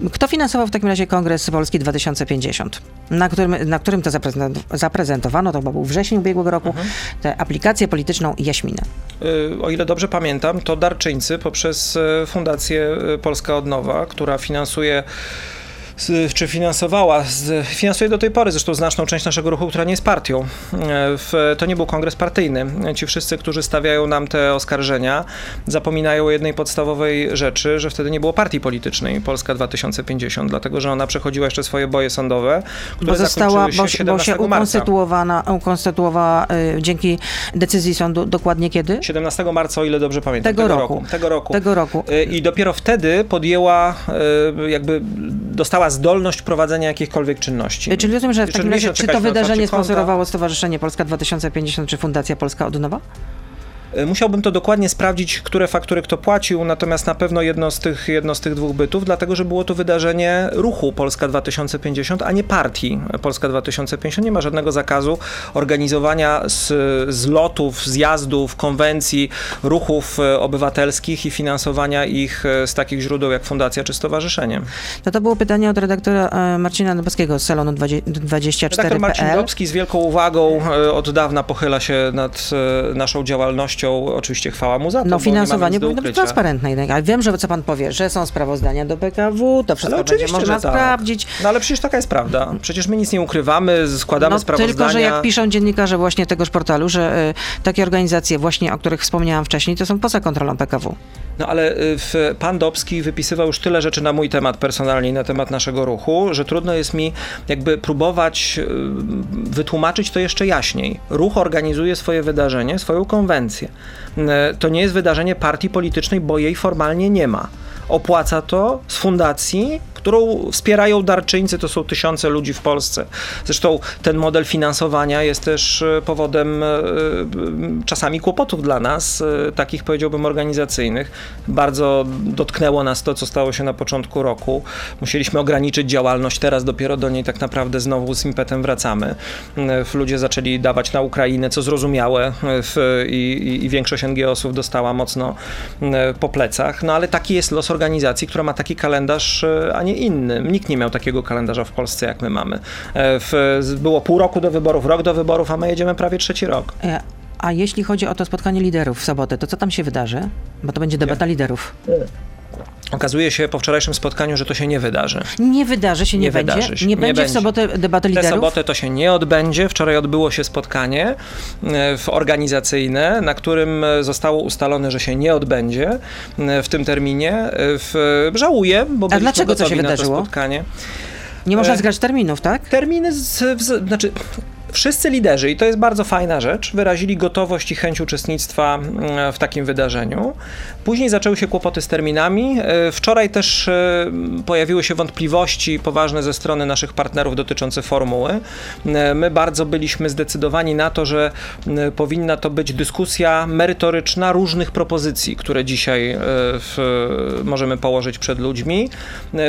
y, kto finansował w takim razie Kongres Polski 2050, na którym, na którym to zaprezent- zaprezentowano, to chyba był wrzesień ubiegłego roku, Mhm. tę aplikację polityczną Jaśminę. Y, O ile dobrze pamiętam, to darczyńcy poprzez e, Fundację e, Polska Odnowa, która finansuje czy finansowała, finansuje do tej pory zresztą znaczną część naszego ruchu, która nie jest partią. E, W, to nie był kongres partyjny. Ci wszyscy, którzy stawiają nam te oskarżenia, zapominają o jednej podstawowej rzeczy, że wtedy nie było partii politycznej Polska 2050, dlatego że ona przechodziła jeszcze swoje boje sądowe, które Bo została, bo, się bo 17 się ukonstytuowana, ukonstytuowała y, dzięki decyzji sądu dokładnie kiedy? 17 marca, o ile dobrze pamiętam. Tego roku. Tego roku. Tego roku. Y, I dopiero wtedy podjęła, y, jakby dostała zdolność prowadzenia jakichkolwiek czynności. Y, Czyli rozumiem, że w takim razie, czy to wydarzenie sponsorowało Stowarzyszenie Polska 2050 czy Fundacja Polska Odnowa? Y, musiałbym to dokładnie sprawdzić, które faktury kto płacił, natomiast na pewno jedno z tych, jedno z tych dwóch bytów, dlatego że było to wydarzenie ruchu Polska 2050, a nie partii Polska 2050. Nie ma żadnego zakazu organizowania z, z lotów, zjazdów, konwencji, ruchów e, obywatelskich i finansowania ich e, z takich źródeł jak fundacja czy stowarzyszenie. No to było pytanie od redaktora e, Marcina Dobowskiego z salonu 24.pl. Redaktor Marcin Dobski z wielką uwagą od dawna pochyla się nad naszą działalnością. Oczywiście chwała mu za to. No finansowanie powinno być transparentne. Ale wiem, że co pan powie, że są sprawozdania do PKW, to wszystko będzie można tak. sprawdzić. No ale przecież taka jest prawda. Przecież my nic nie ukrywamy, składamy no, sprawozdania. Tylko, że jak piszą dziennikarze właśnie tegoż portalu, że y, takie organizacje właśnie, o których wspomniałam wcześniej, to są poza kontrolą PKW. No ale y, w, pan Dobski wypisywał już tyle rzeczy na mój temat personalnie, na temat naszego ruchu, że trudno jest mi jakby próbować y, wytłumaczyć to jeszcze jaśniej. Ruch organizuje swoje wydarzenie, swoją konwencję. To nie jest wydarzenie partii politycznej, bo jej formalnie nie ma. Opłaca to z fundacji, którą wspierają darczyńcy, to są tysiące ludzi w Polsce. Zresztą ten model finansowania jest też e, powodem e, e, czasami kłopotów dla nas, takich powiedziałbym organizacyjnych. Bardzo dotknęło nas to, co stało się na początku roku. Musieliśmy ograniczyć działalność, teraz dopiero do niej tak naprawdę znowu z impetem wracamy. Ludzie zaczęli dawać na Ukrainę, co zrozumiałe i, i, i większość NGO-sów dostała mocno po plecach. No ale taki jest los organizacji która ma taki kalendarz, e, a nie inny. Nikt nie miał takiego kalendarza w Polsce, jak my mamy. E, w, było pół roku do wyborów, rok do wyborów, a my jedziemy prawie trzeci rok. E, a jeśli chodzi o to spotkanie liderów w sobotę, to co tam się wydarzy? Bo to będzie debata liderów. Okazuje się po wczorajszym spotkaniu, że to się nie wydarzy. Nie wydarzy się, nie, nie będzie? Wydarzy się, nie, nie będzie w sobotę debaty liderów? W sobotę to się nie odbędzie. Wczoraj odbyło się spotkanie e, organizacyjne, na którym zostało ustalone, że się nie odbędzie e, w tym terminie. E, w, żałuję, bo A dlaczego to się wydarzyło? To spotkanie. Nie można zgrać terminów, tak? Terminy, z, z, znaczy Wszyscy liderzy, i to jest bardzo fajna rzecz, wyrazili gotowość i chęć uczestnictwa mm, w takim wydarzeniu. Później zaczęły się kłopoty z terminami. E, wczoraj też e, pojawiły się wątpliwości poważne ze strony naszych partnerów dotyczące formuły. E, my bardzo byliśmy zdecydowani na to, że powinna to być dyskusja merytoryczna różnych propozycji, które dzisiaj w, możemy położyć przed ludźmi.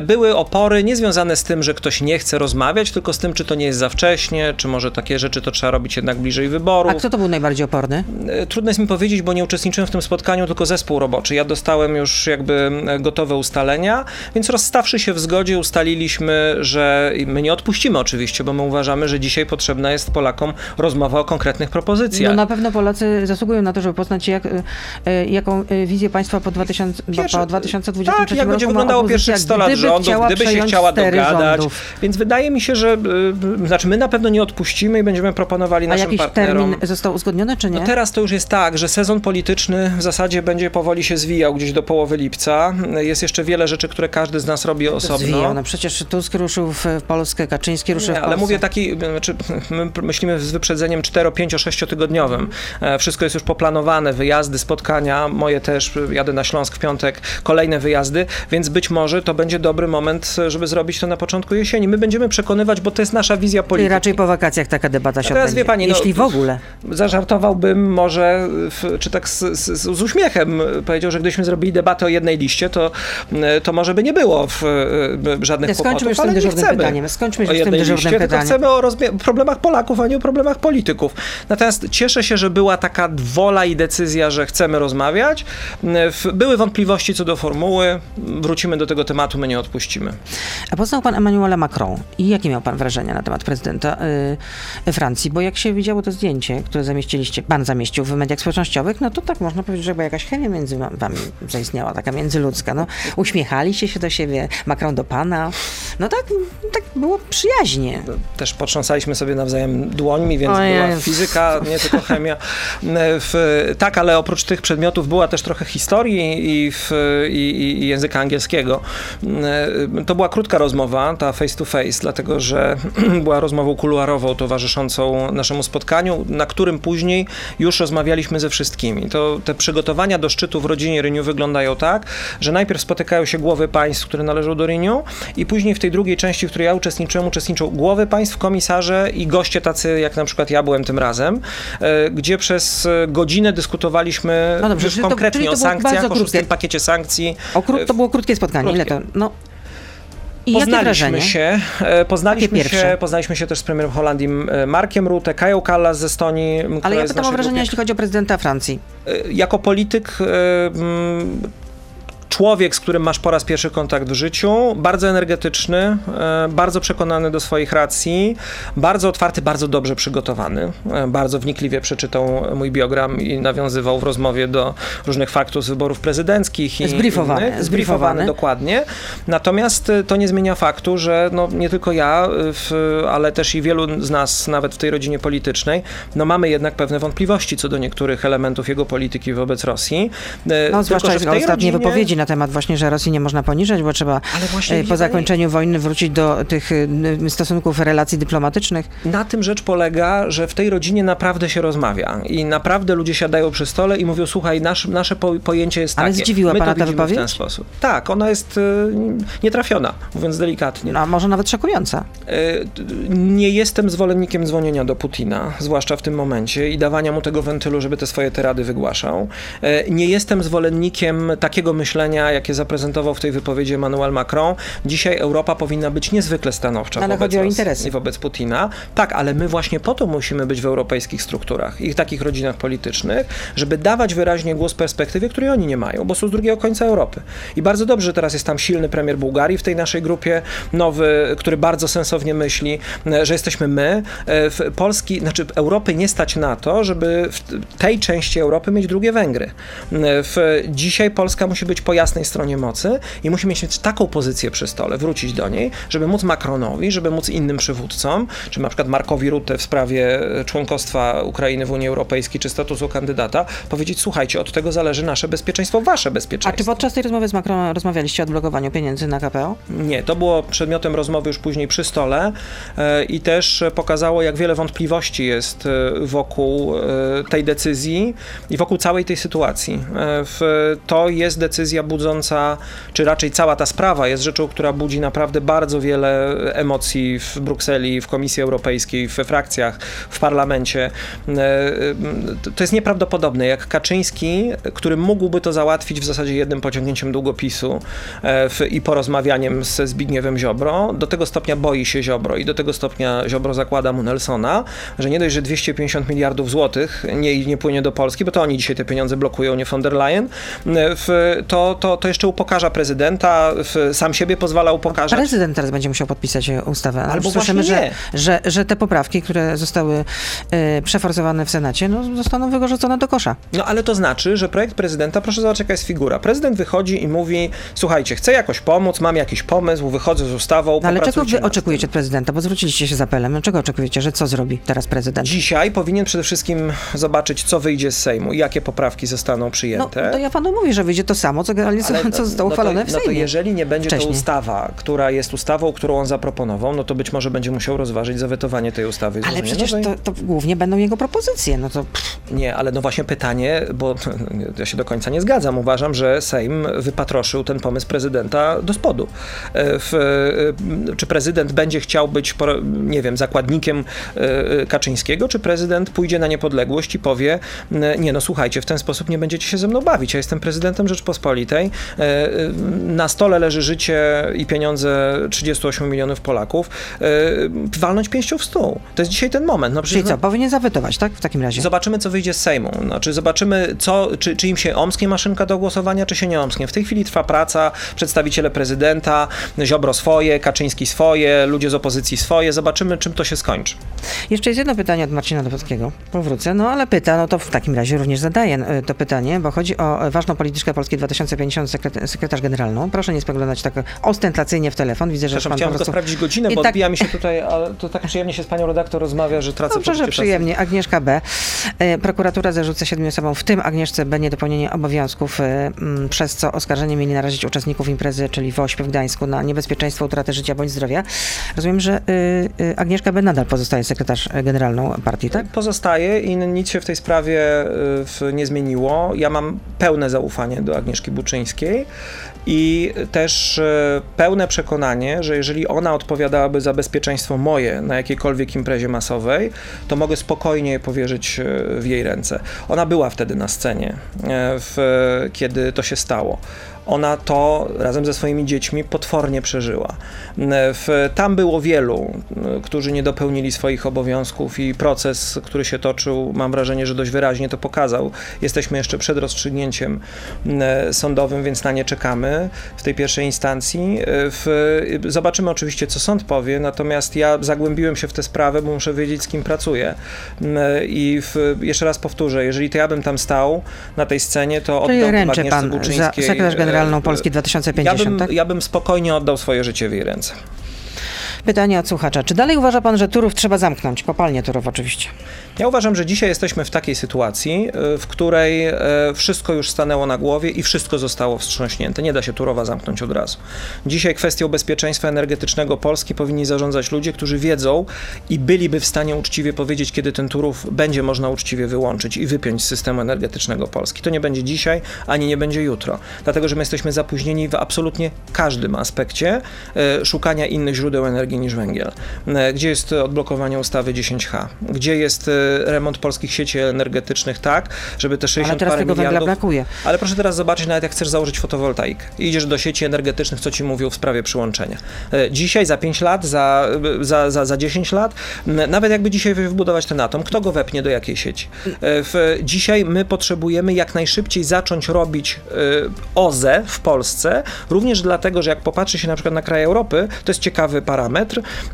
Były opory niezwiązane z tym, że ktoś nie chce rozmawiać, tylko z tym, czy to nie jest za wcześnie, czy może takie rzeczy to trzeba robić jednak bliżej wyborów. A kto to był najbardziej oporny? E, trudno jest mi powiedzieć, bo nie uczestniczyłem w tym spotkaniu, tylko zespół roboczy. Ja dostałem już jakby e, gotowe ustalenia, więc rozstawszy się w zgodzie ustaliliśmy, że my nie odpuścimy oczywiście, bo my uważamy, że dzisiaj potrzebna jest Polakom rozmowa o konkretnych propozycjach. No na pewno Polacy zasługują na to, żeby poznać jak, e, jaką wizję państwa po, 2000, Pierwsze, po 2023 tak, jak będzie wyglądało pierwszych 100 lat rządów, gdyby się chciała dogadać. Rządów. Więc wydaje mi się, że znaczy my na pewno nie odpuścimy i będziemy proponowali A naszym jakiś partnerom. termin został uzgodniony, czy nie? No teraz to już jest tak, że sezon polityczny w zasadzie będzie powoli się zwijał gdzieś do połowy lipca. Jest jeszcze wiele rzeczy, które każdy z nas robi osobno. Zwijał, no przecież Tusk ruszył w Polskę, Kaczyński ruszył nie, w Polskę. ale mówię taki, znaczy my myślimy z wyprzedzeniem 4, 5, 6 tygodniowym. Wszystko jest już poplanowane, wyjazdy, spotkania, moje też, jadę na Śląsk w piątek, kolejne wyjazdy, więc być może to będzie dobry moment, żeby zrobić to na początku jesieni. My będziemy przekonywać, bo to jest nasza wizja polityki. I raczej po wakacjach taka debata się teraz, wie pani, no, jeśli no, w ogóle. Zażartowałbym może, czy tak z, z, z, uśmiechem powiedział, że gdybyśmy zrobili debatę o jednej liście, to, to może by nie było w, żadnych Skończmy kłopotów, już z tym dyżurnym pytaniem. Skończmy już z tym dyżurnym liście, pytaniem. chcemy o problemach Polaków, a nie o problemach polityków. Natomiast cieszę się, że była taka wola i decyzja, że chcemy rozmawiać. Były wątpliwości co do formuły. Wrócimy do tego tematu, my nie odpuścimy. A poznał pan Emmanuela Macron i jakie miał pan wrażenia na temat prezydenta y, Francji? Bo jak się widziało to zdjęcie, które zamieściliście, pan zamieścił w mediach społecznościowych, no to tak można powiedzieć, że chyba jakaś chemia między wami zaistniała, taka międzyludzka. No, uśmiechaliście się do siebie, Macron do pana. No tak, tak było przyjaźnie. Też potrząsaliśmy sobie nawzajem dłońmi, więc była fizyka, nie tylko chemia. W, tak, ale oprócz tych przedmiotów była też trochę historii i, w, i, i języka angielskiego. To była krótka rozmowa, ta face to face, dlatego że była rozmową kuluarową, towarzyszącą towarzyszącą naszemu spotkaniu, na którym później już rozmawialiśmy ze wszystkimi. To te przygotowania do szczytu w rodzinie Renew wyglądają tak, że najpierw spotykają się głowy państw, które należą do Renew i później w tej drugiej części, w której ja uczestniczyłem, uczestniczą głowy państw, komisarze i goście tacy, jak na przykład ja byłem tym razem, e, gdzie przez godzinę dyskutowaliśmy No dobrze, już to- konkretnie czyli to o sankcjach, o krótkie. szóstym pakiecie sankcji. O kró- to było krótkie spotkanie. Ile to? Krótkie. No. I jakie Poznaliśmy się, e, poznaliśmy się, poznaliśmy się też z premierem Holandii e, Markiem Rutte, Kają Kallas ze Estonii, Ale ja pytam o wrażenie, grupie. jeśli chodzi o prezydenta Francji. E, Jako polityk e, człowiek, z którym masz po raz pierwszy kontakt w życiu, bardzo energetyczny, e, bardzo przekonany do swoich racji, bardzo otwarty, bardzo dobrze przygotowany, e, bardzo wnikliwie przeczytał mój biogram i nawiązywał w rozmowie do różnych faktów z wyborów prezydenckich. I Zbriefowany, innych. zbriefowany. dokładnie. Natomiast e, to nie zmienia faktu, że no, nie tylko ja, w, ale też i wielu z nas, nawet w tej rodzinie politycznej, no mamy jednak pewne wątpliwości co do niektórych elementów jego polityki wobec Rosji. No, tylko, zwłaszcza że w tej ostatnie rodzinie- wypowiedzi na temat właśnie, że Rosji nie można poniżać, bo trzeba Ale e, po zakończeniu wojny wrócić do tych y, stosunków, relacji dyplomatycznych. Na tym rzecz polega, że w tej rodzinie naprawdę się rozmawia i naprawdę ludzie siadają przy stole i mówią, słuchaj, nasz, nasze po, pojęcie jest Ale takie. zdziwiła My pana ta widzimy w ten wypowiedź? sposób. Tak, ona jest y, nietrafiona, mówiąc delikatnie. No, a może nawet szokująca. E, Nie jestem zwolennikiem dzwonienia do Putina, zwłaszcza w tym momencie, i dawania mu tego wentylu, żeby te swoje tyrady wygłaszał. E, Nie jestem zwolennikiem takiego myślenia, jakie zaprezentował w tej wypowiedzi Emmanuel Macron. Dzisiaj Europa powinna być niezwykle stanowcza Ale wobec chodzi o interesy. i wobec Putina. Tak, ale my właśnie po to musimy być w europejskich strukturach i takich rodzinach politycznych, żeby dawać wyraźnie głos perspektywie, której oni nie mają, bo są z drugiego końca Europy. I bardzo dobrze, że teraz jest tam silny premier Bułgarii w tej naszej grupie, nowy, który bardzo sensownie myśli, e, że jesteśmy my. E, W Polski, znaczy Europy nie stać na to, żeby w tej części Europy mieć drugie Węgry. E, W, dzisiaj Polska musi być po jasnej stronie mocy i musi mieć taką pozycję przy stole, wrócić do niej, żeby móc Macronowi, żeby móc innym przywódcom, czy na przykład Markowi Rutte w sprawie e, członkostwa Ukrainy w Unii Europejskiej, czy statusu kandydata, powiedzieć, słuchajcie, od tego zależy nasze bezpieczeństwo, wasze A bezpieczeństwo. czy podczas tej rozmowy z Macronem rozmawialiście o odblokowaniu pieniędzy na KPO? Nie, to było przedmiotem rozmowy już później przy stole e, i też pokazało, jak wiele wątpliwości jest e, wokół tej decyzji i wokół całej tej sytuacji. To jest decyzja budząca, czy raczej cała ta sprawa jest rzeczą, która budzi naprawdę bardzo wiele emocji w Brukseli, w Komisji Europejskiej, we frakcjach, w parlamencie. E, e, to- jest nieprawdopodobne, jak Kaczyński, który mógłby to załatwić w zasadzie jednym pociągnięciem długopisu e, i porozmawianiem ze Zbigniewem Ziobro, do tego stopnia boi się Ziobro i do tego stopnia Ziobro zakłada mu Nelsona, że nie dość, że 250 miliardów złotych nie, nie płynie do Polski, bo to oni dzisiaj te pieniądze blokują, nie von der Leyen, w, to, to, to jeszcze upokarza prezydenta, w, sam siebie pozwala upokarzać. Prezydent teraz będzie musiał podpisać e, ustawę. Albo słyszymy, że, że, że te poprawki, które zostały e, przeforsowane w Senacie, no, zostaną wyrzucone do kosza. No ale to znaczy, że projekt prezydenta, proszę zobaczyć jaka jest figura. Prezydent wychodzi i mówi, słuchajcie, chcę jakoś pomóc, mam jakiś pomysł, wychodzę z ustawą, No, ale czego wy oczekujecie od prezydenta? Bo zwróciliście się z apelem. No, czego oczekujecie, że co zrobi teraz prezydent? Dzisiaj powinien przede wszystkim zobaczyć, co wyjdzie z Sejmu i jakie poprawki zostaną No, przyjęte. to ja panu mówię, że wyjdzie to samo, co, generalnie co, Ale co zostało no to- uchwalone w No to Sejmie. jeżeli nie będzie wcześniej. to ustawa, która jest ustawą, którą on zaproponował, no to być może będzie musiał rozważyć zawetowanie tej ustawy. Ale przecież nowej. to, to głównie będą jego propozycje. No to pff, Nie, ale no właśnie pytanie, bo ja się do końca nie zgadzam. Uważam, że Sejm wypatroszył ten pomysł prezydenta do spodu. E, W, e, czy prezydent będzie chciał być, nie wiem, zakładnikiem e, Kaczyńskiego, czy prezydent pójdzie na niepodległość i powie, nie no słuchajcie, w ten sposób nie będziecie się ze mną bawić. Ja jestem prezydentem Rzeczpospolitej. E, e, Na stole leży życie i pieniądze 38 milionów Polaków. E, Walnąć pięścią w stół. To jest dzisiaj ten moment. No, czyli co, powinien zawetować, tak? W takim razie. Zobaczymy, co wyjdzie z Sejmu. Znaczy, zobaczymy, co, czy, czy im się omsknie maszynka do głosowania, czy się nie omsknie. W tej chwili trwa praca, przedstawiciele prezydenta, Ziobro swoje, Kaczyński swoje, ludzie z opozycji swoje. Zobaczymy, czym to się skończy. Jeszcze jest jedno pytanie od Marcina Dowodskiego. Powrócę, no ale pyta, no to w takim razie również zadaję to pytanie, bo chodzi o ważną polityczkę Polski 2050 sekretarz, sekretarz generalną. Proszę nie spoglądać tak ostentacyjnie w telefon. Widzę, że Przepraszam, pan chciałem po prostu... sprawdzić godzinę, I bo tak- odbija mi się tutaj, ale to tak przyjemnie się z panią redaktor rozmawia, że tracę Dobrze, że poczucie czasu. przyjemnie. Agnieszka B. E, Prokuratura zarzuca siedmiu osobom, w tym Agnieszce B, niedopełnienie obowiązków, e, przez co oskarżenie mieli narazić uczestników imprezy, czyli w Ośpie w Gdańsku, na niebezpieczeństwo utraty życia bądź zdrowia. Rozumiem, że y, Agnieszka B. nadal pozostaje sekretarz e, generalną partii, tak? Pozostaje i nic się w tej sprawie nie zmieniło. Ja mam pełne zaufanie do Agnieszki I też y, pełne przekonanie, że jeżeli ona odpowiadałaby za bezpieczeństwo moje na jakiejkolwiek imprezie masowej, to mogę spokojnie powierzyć y, w jej ręce. Ona była wtedy na scenie, y, w, kiedy to się stało. Ona to razem ze swoimi dziećmi potwornie przeżyła. W, tam było wielu, y, którzy nie dopełnili swoich obowiązków i proces, który się toczył, mam wrażenie, że dość wyraźnie to pokazał. Jesteśmy jeszcze przed rozstrzygnięciem y, sądowym, więc na nie czekamy w tej pierwszej instancji. W, zobaczymy oczywiście, co sąd powie, natomiast ja zagłębiłem się w tę sprawę, bo muszę wiedzieć, z kim pracuję. I w, jeszcze raz powtórzę, jeżeli to ja bym tam stał na tej scenie, to oddałbym Agnieszce za sekretarz y, generalną y, Polski ja 2050, bym, tak? ja bym spokojnie oddał swoje życie w jej ręce. Pytanie od słuchacza. Czy dalej uważa pan, że Turów trzeba zamknąć? Kopalnię Turów oczywiście. Ja uważam, że dzisiaj jesteśmy w takiej sytuacji, y, w której e, wszystko już stanęło na głowie i wszystko zostało wstrząśnięte. Nie da się Turowa zamknąć od razu. Dzisiaj kwestią bezpieczeństwa energetycznego Polski powinni zarządzać ludzie, którzy wiedzą i byliby w stanie uczciwie powiedzieć, kiedy ten Turów będzie można uczciwie wyłączyć i wypiąć z systemu energetycznego Polski. To nie będzie dzisiaj, ani nie będzie jutro. Dlatego, że my jesteśmy zapóźnieni w absolutnie każdym aspekcie e, szukania innych źródeł energii niż węgiel. E, Gdzie jest odblokowanie ustawy 10H? Gdzie jest e, remont polskich sieci energetycznych tak, żeby te 60 Ale teraz parę tego węgla brakuje. Ale proszę teraz zobaczyć, nawet jak chcesz założyć fotowoltaikę. Idziesz do sieci energetycznych, co ci mówią w sprawie przyłączenia. E, Dzisiaj, za 5 lat, za, za, za, za 10 lat, nawet jakby dzisiaj wybudować ten atom, kto go wepnie do jakiej sieci? W, dzisiaj my potrzebujemy jak najszybciej zacząć robić OZE w Polsce, również dlatego, że jak popatrzy się na przykład na kraje Europy, to jest ciekawy parametr,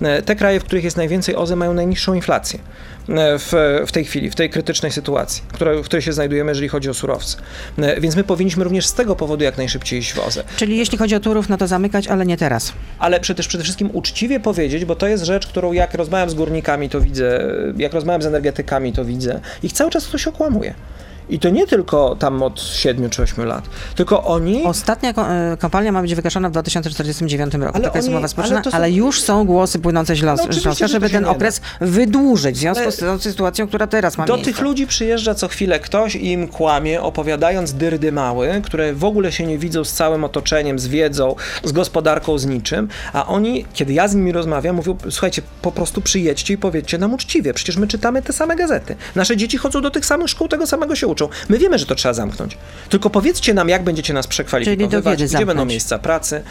e, te kraje, w których jest najwięcej OZE mają najniższą inflację e, w, w tej chwili, w tej krytycznej sytuacji, która, w której się znajdujemy, jeżeli chodzi o surowce. E, Więc my powinniśmy również z tego powodu jak najszybciej iść w OZE. Czyli jeśli chodzi o Turów, no to zamykać, ale nie teraz. Ale przede, przede wszystkim uczciwie powiedzieć, bo to jest rzecz, którą jak rozmawiam z górnikami, to widzę, jak rozmawiam z energetykami, to widzę. Ich cały czas ktoś okłamuje. I to nie tylko tam od 7 czy 8 lat, tylko oni... Ostatnia e, kopalnia ma być wygaszona w 2049 roku. Ale Taka jest oni- umowa społeczna, ale są- ale, już są głosy płynące z No Śląska, to żeby ten nie da. okres wydłużyć w związku Ale- z tą sytuacją, która teraz ma Do miejsce. tych ludzi przyjeżdża co chwilę ktoś i im kłamie, opowiadając dyrdy mały, które w ogóle się nie widzą z całym otoczeniem, z wiedzą, z gospodarką, z niczym, a oni, kiedy ja z nimi rozmawiam, mówią, słuchajcie, po prostu przyjedźcie i powiedzcie nam uczciwie, przecież my czytamy te same gazety. Nasze dzieci chodzą do tych samych szkół, tego samego się uczą. My wiemy, że to trzeba zamknąć. Tylko powiedzcie nam, jak będziecie nas przekwalifikowywać, gdzie będą zamknąć? miejsca pracy.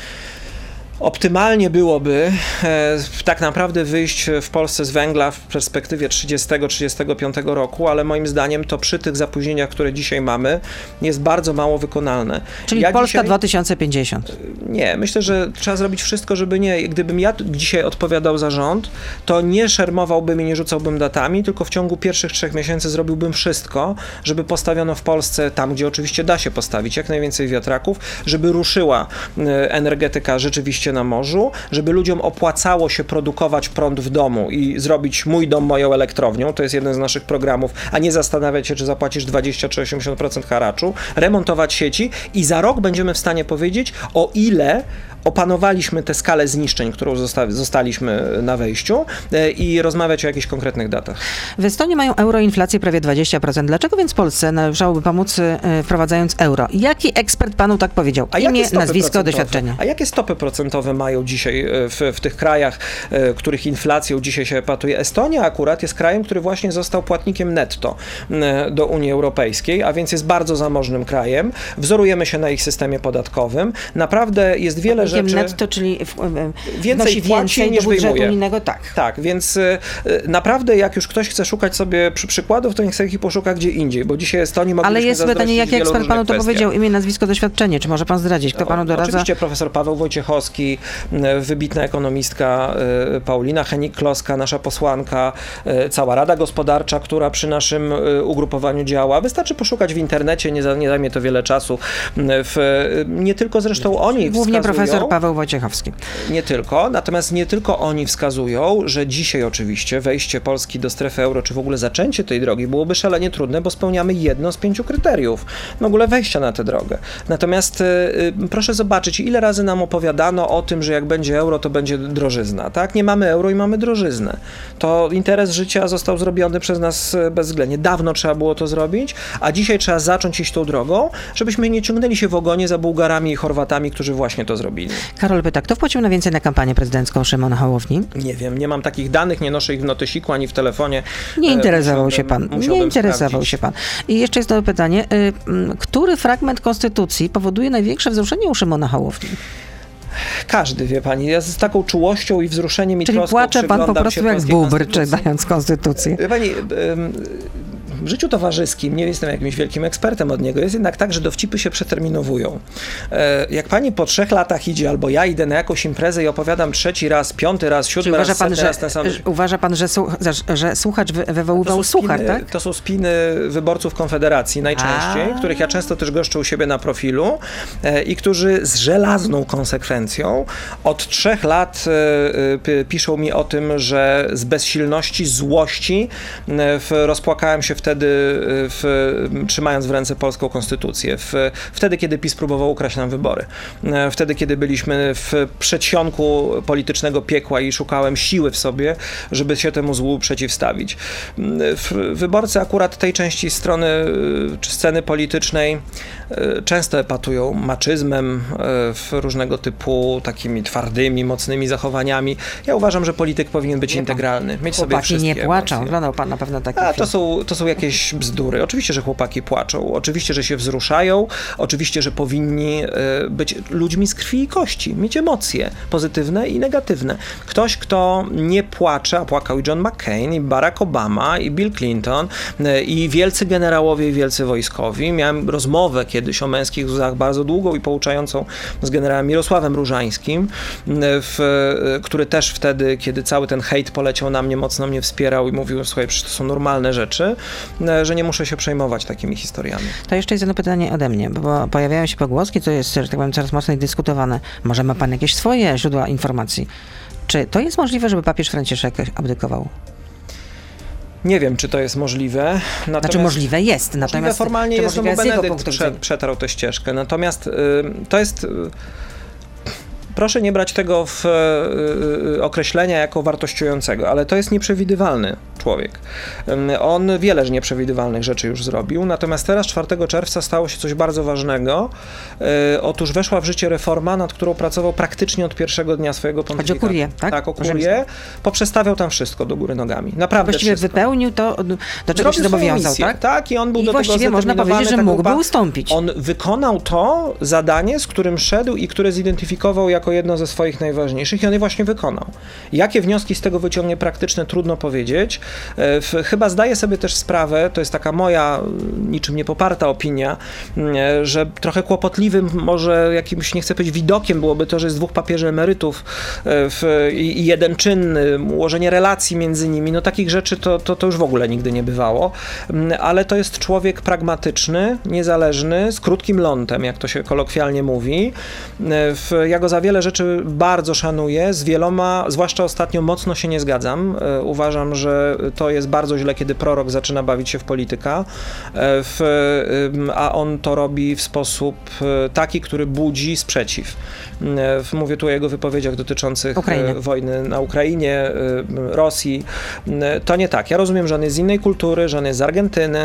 Optymalnie byłoby e, tak naprawdę wyjść w Polsce z węgla w perspektywie 30-35 roku, ale moim zdaniem to przy tych zapóźnieniach, które dzisiaj mamy, jest bardzo mało wykonalne. Czyli Ja Polska dzisiaj- 2050. nie, myślę, że trzeba zrobić wszystko, żeby nie. Gdybym ja dzisiaj odpowiadał za rząd, to nie szermowałbym i nie rzucałbym datami, tylko w ciągu pierwszych trzech miesięcy zrobiłbym wszystko, żeby postawiono w Polsce, tam gdzie oczywiście da się postawić, jak najwięcej wiatraków, żeby ruszyła e, energetyka rzeczywiście na morzu, żeby ludziom opłacało się produkować prąd w domu i zrobić mój dom moją elektrownią, to jest jeden z naszych programów, a nie zastanawiać się, czy zapłacisz 20 czy 80% haraczu, remontować sieci i za rok będziemy w stanie powiedzieć, o ile opanowaliśmy tę skalę zniszczeń, którą zosta- zostaliśmy na wejściu e, i rozmawiać o jakichś konkretnych datach. W Estonii mają euroinflację prawie 20%. Dlaczego więc Polsce należałoby pomóc e, wprowadzając euro? Jaki ekspert panu tak powiedział? A Imię, nazwisko, doświadczenie. A jakie stopy procentowe mają dzisiaj e, w, w tych krajach, e, których inflacją dzisiaj się patuje? Estonia akurat jest krajem, który właśnie został płatnikiem netto e, do Unii Europejskiej, a więc jest bardzo zamożnym krajem. Wzorujemy się na ich systemie podatkowym. Naprawdę jest wiele Płatnikiem rzeczy... netto, czyli w, e, Więcej płaci więcej niż wyjmuje. unijnego, tak. Tak, więc y, naprawdę jak już ktoś chce szukać sobie przy przykładów, to niech sobie ich poszuka gdzie indziej, bo dzisiaj Estonii mogliśmy Ale jest pytanie, jaki ekspert panu to powiedział? Imię, nazwisko, doświadczenie. Czy może pan zdradzić, kto panu doradza? Oczywiście profesor Paweł Wojciechowski, Kamiński, wybitna ekonomistka Paulina Henik-Kloska, nasza posłanka, cała Rada Gospodarcza, która przy naszym ugrupowaniu działa. Wystarczy poszukać w internecie, nie, nie zajmie to wiele czasu. W, nie tylko zresztą oni Głównie wskazują, profesor Paweł Wojciechowski. Nie tylko, natomiast nie tylko oni wskazują, że dzisiaj oczywiście wejście Polski do strefy euro, czy w ogóle zaczęcie tej drogi byłoby szalenie trudne, bo spełniamy jedno z pięciu kryteriów w ogóle wejścia na tę drogę. Natomiast proszę zobaczyć, ile razy nam opowiadano o tym, że jak będzie euro, to będzie drożyzna. Tak? Nie mamy euro i mamy drożyznę. To interes życia został zrobiony przez nas y, bezwzględnie. Dawno trzeba było to zrobić, a dzisiaj trzeba zacząć iść tą drogą, żebyśmy nie ciągnęli się w ogonie za Bułgarami i Chorwatami, którzy właśnie to zrobili. Karol pyta, kto wpłacił na więcej na kampanię prezydencką Szymona Hołowni? Nie wiem, nie mam takich danych, nie noszę ich w notesiku ani w telefonie. Nie E, interesował się pan. Nie interesował sprawdzić. się pan. I jeszcze jest to pytanie. y, Który fragment konstytucji powoduje największe wzruszenie u Szymona Hołowni? Każdy, wie pani, ja z taką czułością i wzruszeniem i Czyli troską płacze pan po prostu jak bubr, czytając konstytucję. Wie Pani, w życiu towarzyskim, nie jestem jakimś wielkim ekspertem od niego, jest jednak tak, że dowcipy się przeterminowują. E, Jak pani po trzech latach idzie, albo ja idę na jakąś imprezę i opowiadam trzeci raz, piąty raz, siódmy uważa raz, pan, setny że, raz ten sam... uważa pan, że, słuch, że, słuchacz wy- wywoływał słuchar, spiny, tak? to są spiny wyborców Konfederacji najczęściej, A. których ja często też goszczę u siebie na profilu e, i którzy z żelazną konsekwencją od trzech lat e, piszą mi o tym, że z bezsilności, złości rozpłakałem się wtedy, e, w, trzymając w ręce polską konstytucję. W, wtedy, kiedy PiS próbował ukraść nam wybory. E, Wtedy, kiedy byliśmy w przedsionku politycznego piekła i szukałem siły w sobie, żeby się temu złu przeciwstawić. Mm, w- Wyborcy akurat tej części strony y, czy sceny politycznej y, często epatują maczyzmem, y, w różnego typu takimi twardymi, mocnymi zachowaniami. Ja uważam, że polityk powinien być pan, integralny, mieć sobie wszystkie nie płaczą. emocje. Oglądał pan na pewno taki A to są, to są jakieś bzdury. Oczywiście, że chłopaki płaczą, oczywiście, że się wzruszają, oczywiście, że powinni e, być ludźmi z krwi i kości, mieć emocje pozytywne i negatywne. Ktoś, kto nie płacze, a płakał i John McCain, i Barack Obama, i Bill Clinton, e, i wielcy generałowie, i wielcy wojskowi. Miałem rozmowę kiedyś o męskich łzach bardzo długą i pouczającą z generałem Mirosławem Różańskim, e, w, który też wtedy, kiedy cały ten hejt poleciał na mnie, mocno mnie wspierał i mówił, słuchaj, przecież to są normalne rzeczy, że nie muszę się przejmować takimi historiami. To jeszcze jest jedno pytanie ode mnie, bo pojawiają się pogłoski, to jest, że tak powiem, coraz mocniej dyskutowane. Może ma pan jakieś swoje źródła informacji? Czy to jest możliwe, żeby papież Franciszek abdykował? Nie wiem, czy to jest możliwe. Natomiast Znaczy możliwe jest, Możliwe natomiast formalnie czy jest, no bo możliwe Benedykt prze, przetarł tę ścieżkę. Natomiast y, to jest... Y, Proszę nie brać tego w y, y, określenia jako wartościującego, ale to jest nieprzewidywalny człowiek. On wiele nieprzewidywalnych rzeczy już zrobił, natomiast teraz 4 czerwca stało się coś bardzo ważnego. Y, Otóż weszła w życie reforma, nad którą pracował praktycznie od pierwszego dnia swojego pontyfikatu. kurię, tak? Tak, o kurię. Poprzestawiał tam wszystko do góry nogami. Naprawdę Właściwie wszystko. wypełnił to, do czego się zobowiązał, misję, tak? Tak, i on był I do tego właściwie można powiedzieć, że mógłby tak ustąpić. On wykonał to zadanie, z którym szedł i które zidentyfikował jako jedno ze swoich najważniejszych i on je właśnie wykonał. Jakie wnioski z tego wyciągnie praktyczne, trudno powiedzieć. E, Chyba zdaję sobie też sprawę, to jest taka moja mm, niczym niepoparta opinia, mm, e, że trochę kłopotliwym może jakimś, nie chcę powiedzieć widokiem byłoby to, że jest dwóch papieży emerytów e, i, jeden czynny, ułożenie relacji między nimi, no takich rzeczy to, to, to już w ogóle nigdy nie bywało, Mm, ale to jest człowiek pragmatyczny, niezależny, z krótkim lądem, jak to się kolokwialnie mówi. Ja go za wiele rzeczy bardzo szanuję, z wieloma, zwłaszcza ostatnio mocno się nie zgadzam. E, Uważam, że to jest bardzo źle, kiedy prorok zaczyna bawić się w polityka, e, w, a on to robi w sposób e, taki, który budzi sprzeciw. Mówię tu o jego wypowiedziach dotyczących Ukrainy. e, wojny na Ukrainie, e, Rosji. E, To nie tak. Ja rozumiem, że on jest z innej kultury, że on jest z Argentyny.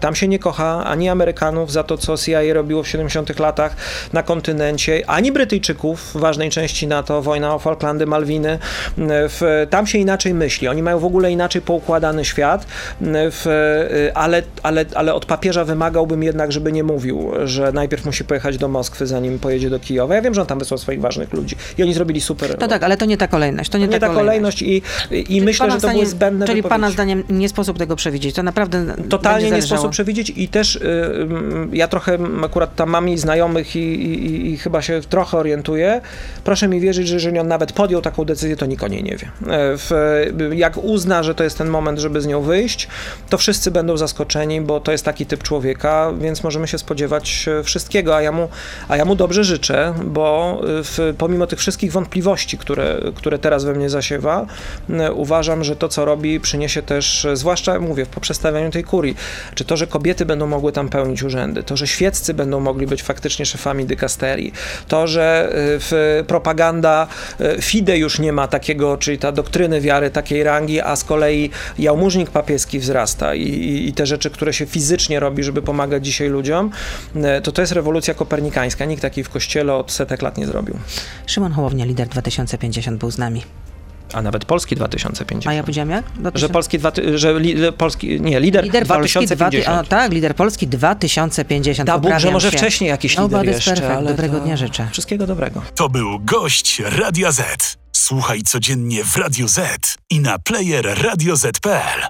Tam się nie kocha ani Amerykanów za to, co CIA robiło w 70 latach na kontynencie, ani Brytyjczyków w ważnej części NATO, wojna o Falklandy, Malwiny. Tam się inaczej myśli. Oni mają w ogóle inaczej poukładany świat, ale, ale, ale od papieża wymagałbym jednak, żeby nie mówił, że najpierw musi pojechać do Moskwy, zanim pojedzie do Kijowa. Ja wiem, że on tam wysłał swoich ważnych ludzi i oni zrobili super. No tak, ale to nie ta kolejność. To nie, nie ta kolejność i, i Czyli myślę, pana że to zdaniem- były zbędne Czyli pana wypowiedzi. zdaniem nie sposób tego przewidzieć. To naprawdę Totalnie nie sposób przewidzieć i też y, y, ja trochę akurat tam mam i znajomych i, i, i, i chyba się trochę orientuję, proszę mi wierzyć, że jeżeli on nawet podjął taką decyzję, to nikt o niej nie wie. E, W, jak uzna, że to jest ten moment, żeby z nią wyjść, to wszyscy będą zaskoczeni, bo to jest taki typ człowieka, więc możemy się spodziewać e, wszystkiego, a ja mu, a ja mu dobrze życzę, bo e, w, pomimo tych wszystkich wątpliwości, które, które teraz we mnie zasiewa, e, uważam, że to, co robi, przyniesie też, e, zwłaszcza mówię, po przestawianiu tej kurii, czy to, że kobiety będą mogły tam pełnić urzędy, to, że świeccy będą mogli być faktycznie szefami dykasterii, to, że w propaganda FIDE już nie ma takiego, czyli ta doktryny wiary takiej rangi, a z kolei jałmużnik papieski wzrasta i, i, i te rzeczy, które się fizycznie robi, żeby pomagać dzisiaj ludziom, to to jest rewolucja kopernikańska. Nikt takiej w kościele od setek lat nie zrobił. Szymon Hołownia, lider 2050 był z nami. A nawet Polski 2050. A ja powiedziałam jak? Że Polski, dwa, że li, Polski, nie, lider, Lider Polski 2050. Dwa, a, tak, lider Polski 2050. Da Bóg, że może się. wcześniej jakiś No, lider it's jeszcze, perfect. ale Dobrego to... dnia życzę. Wszystkiego dobrego. To był gość Radia Z. Słuchaj codziennie w Radio Z i na player radioz.pl.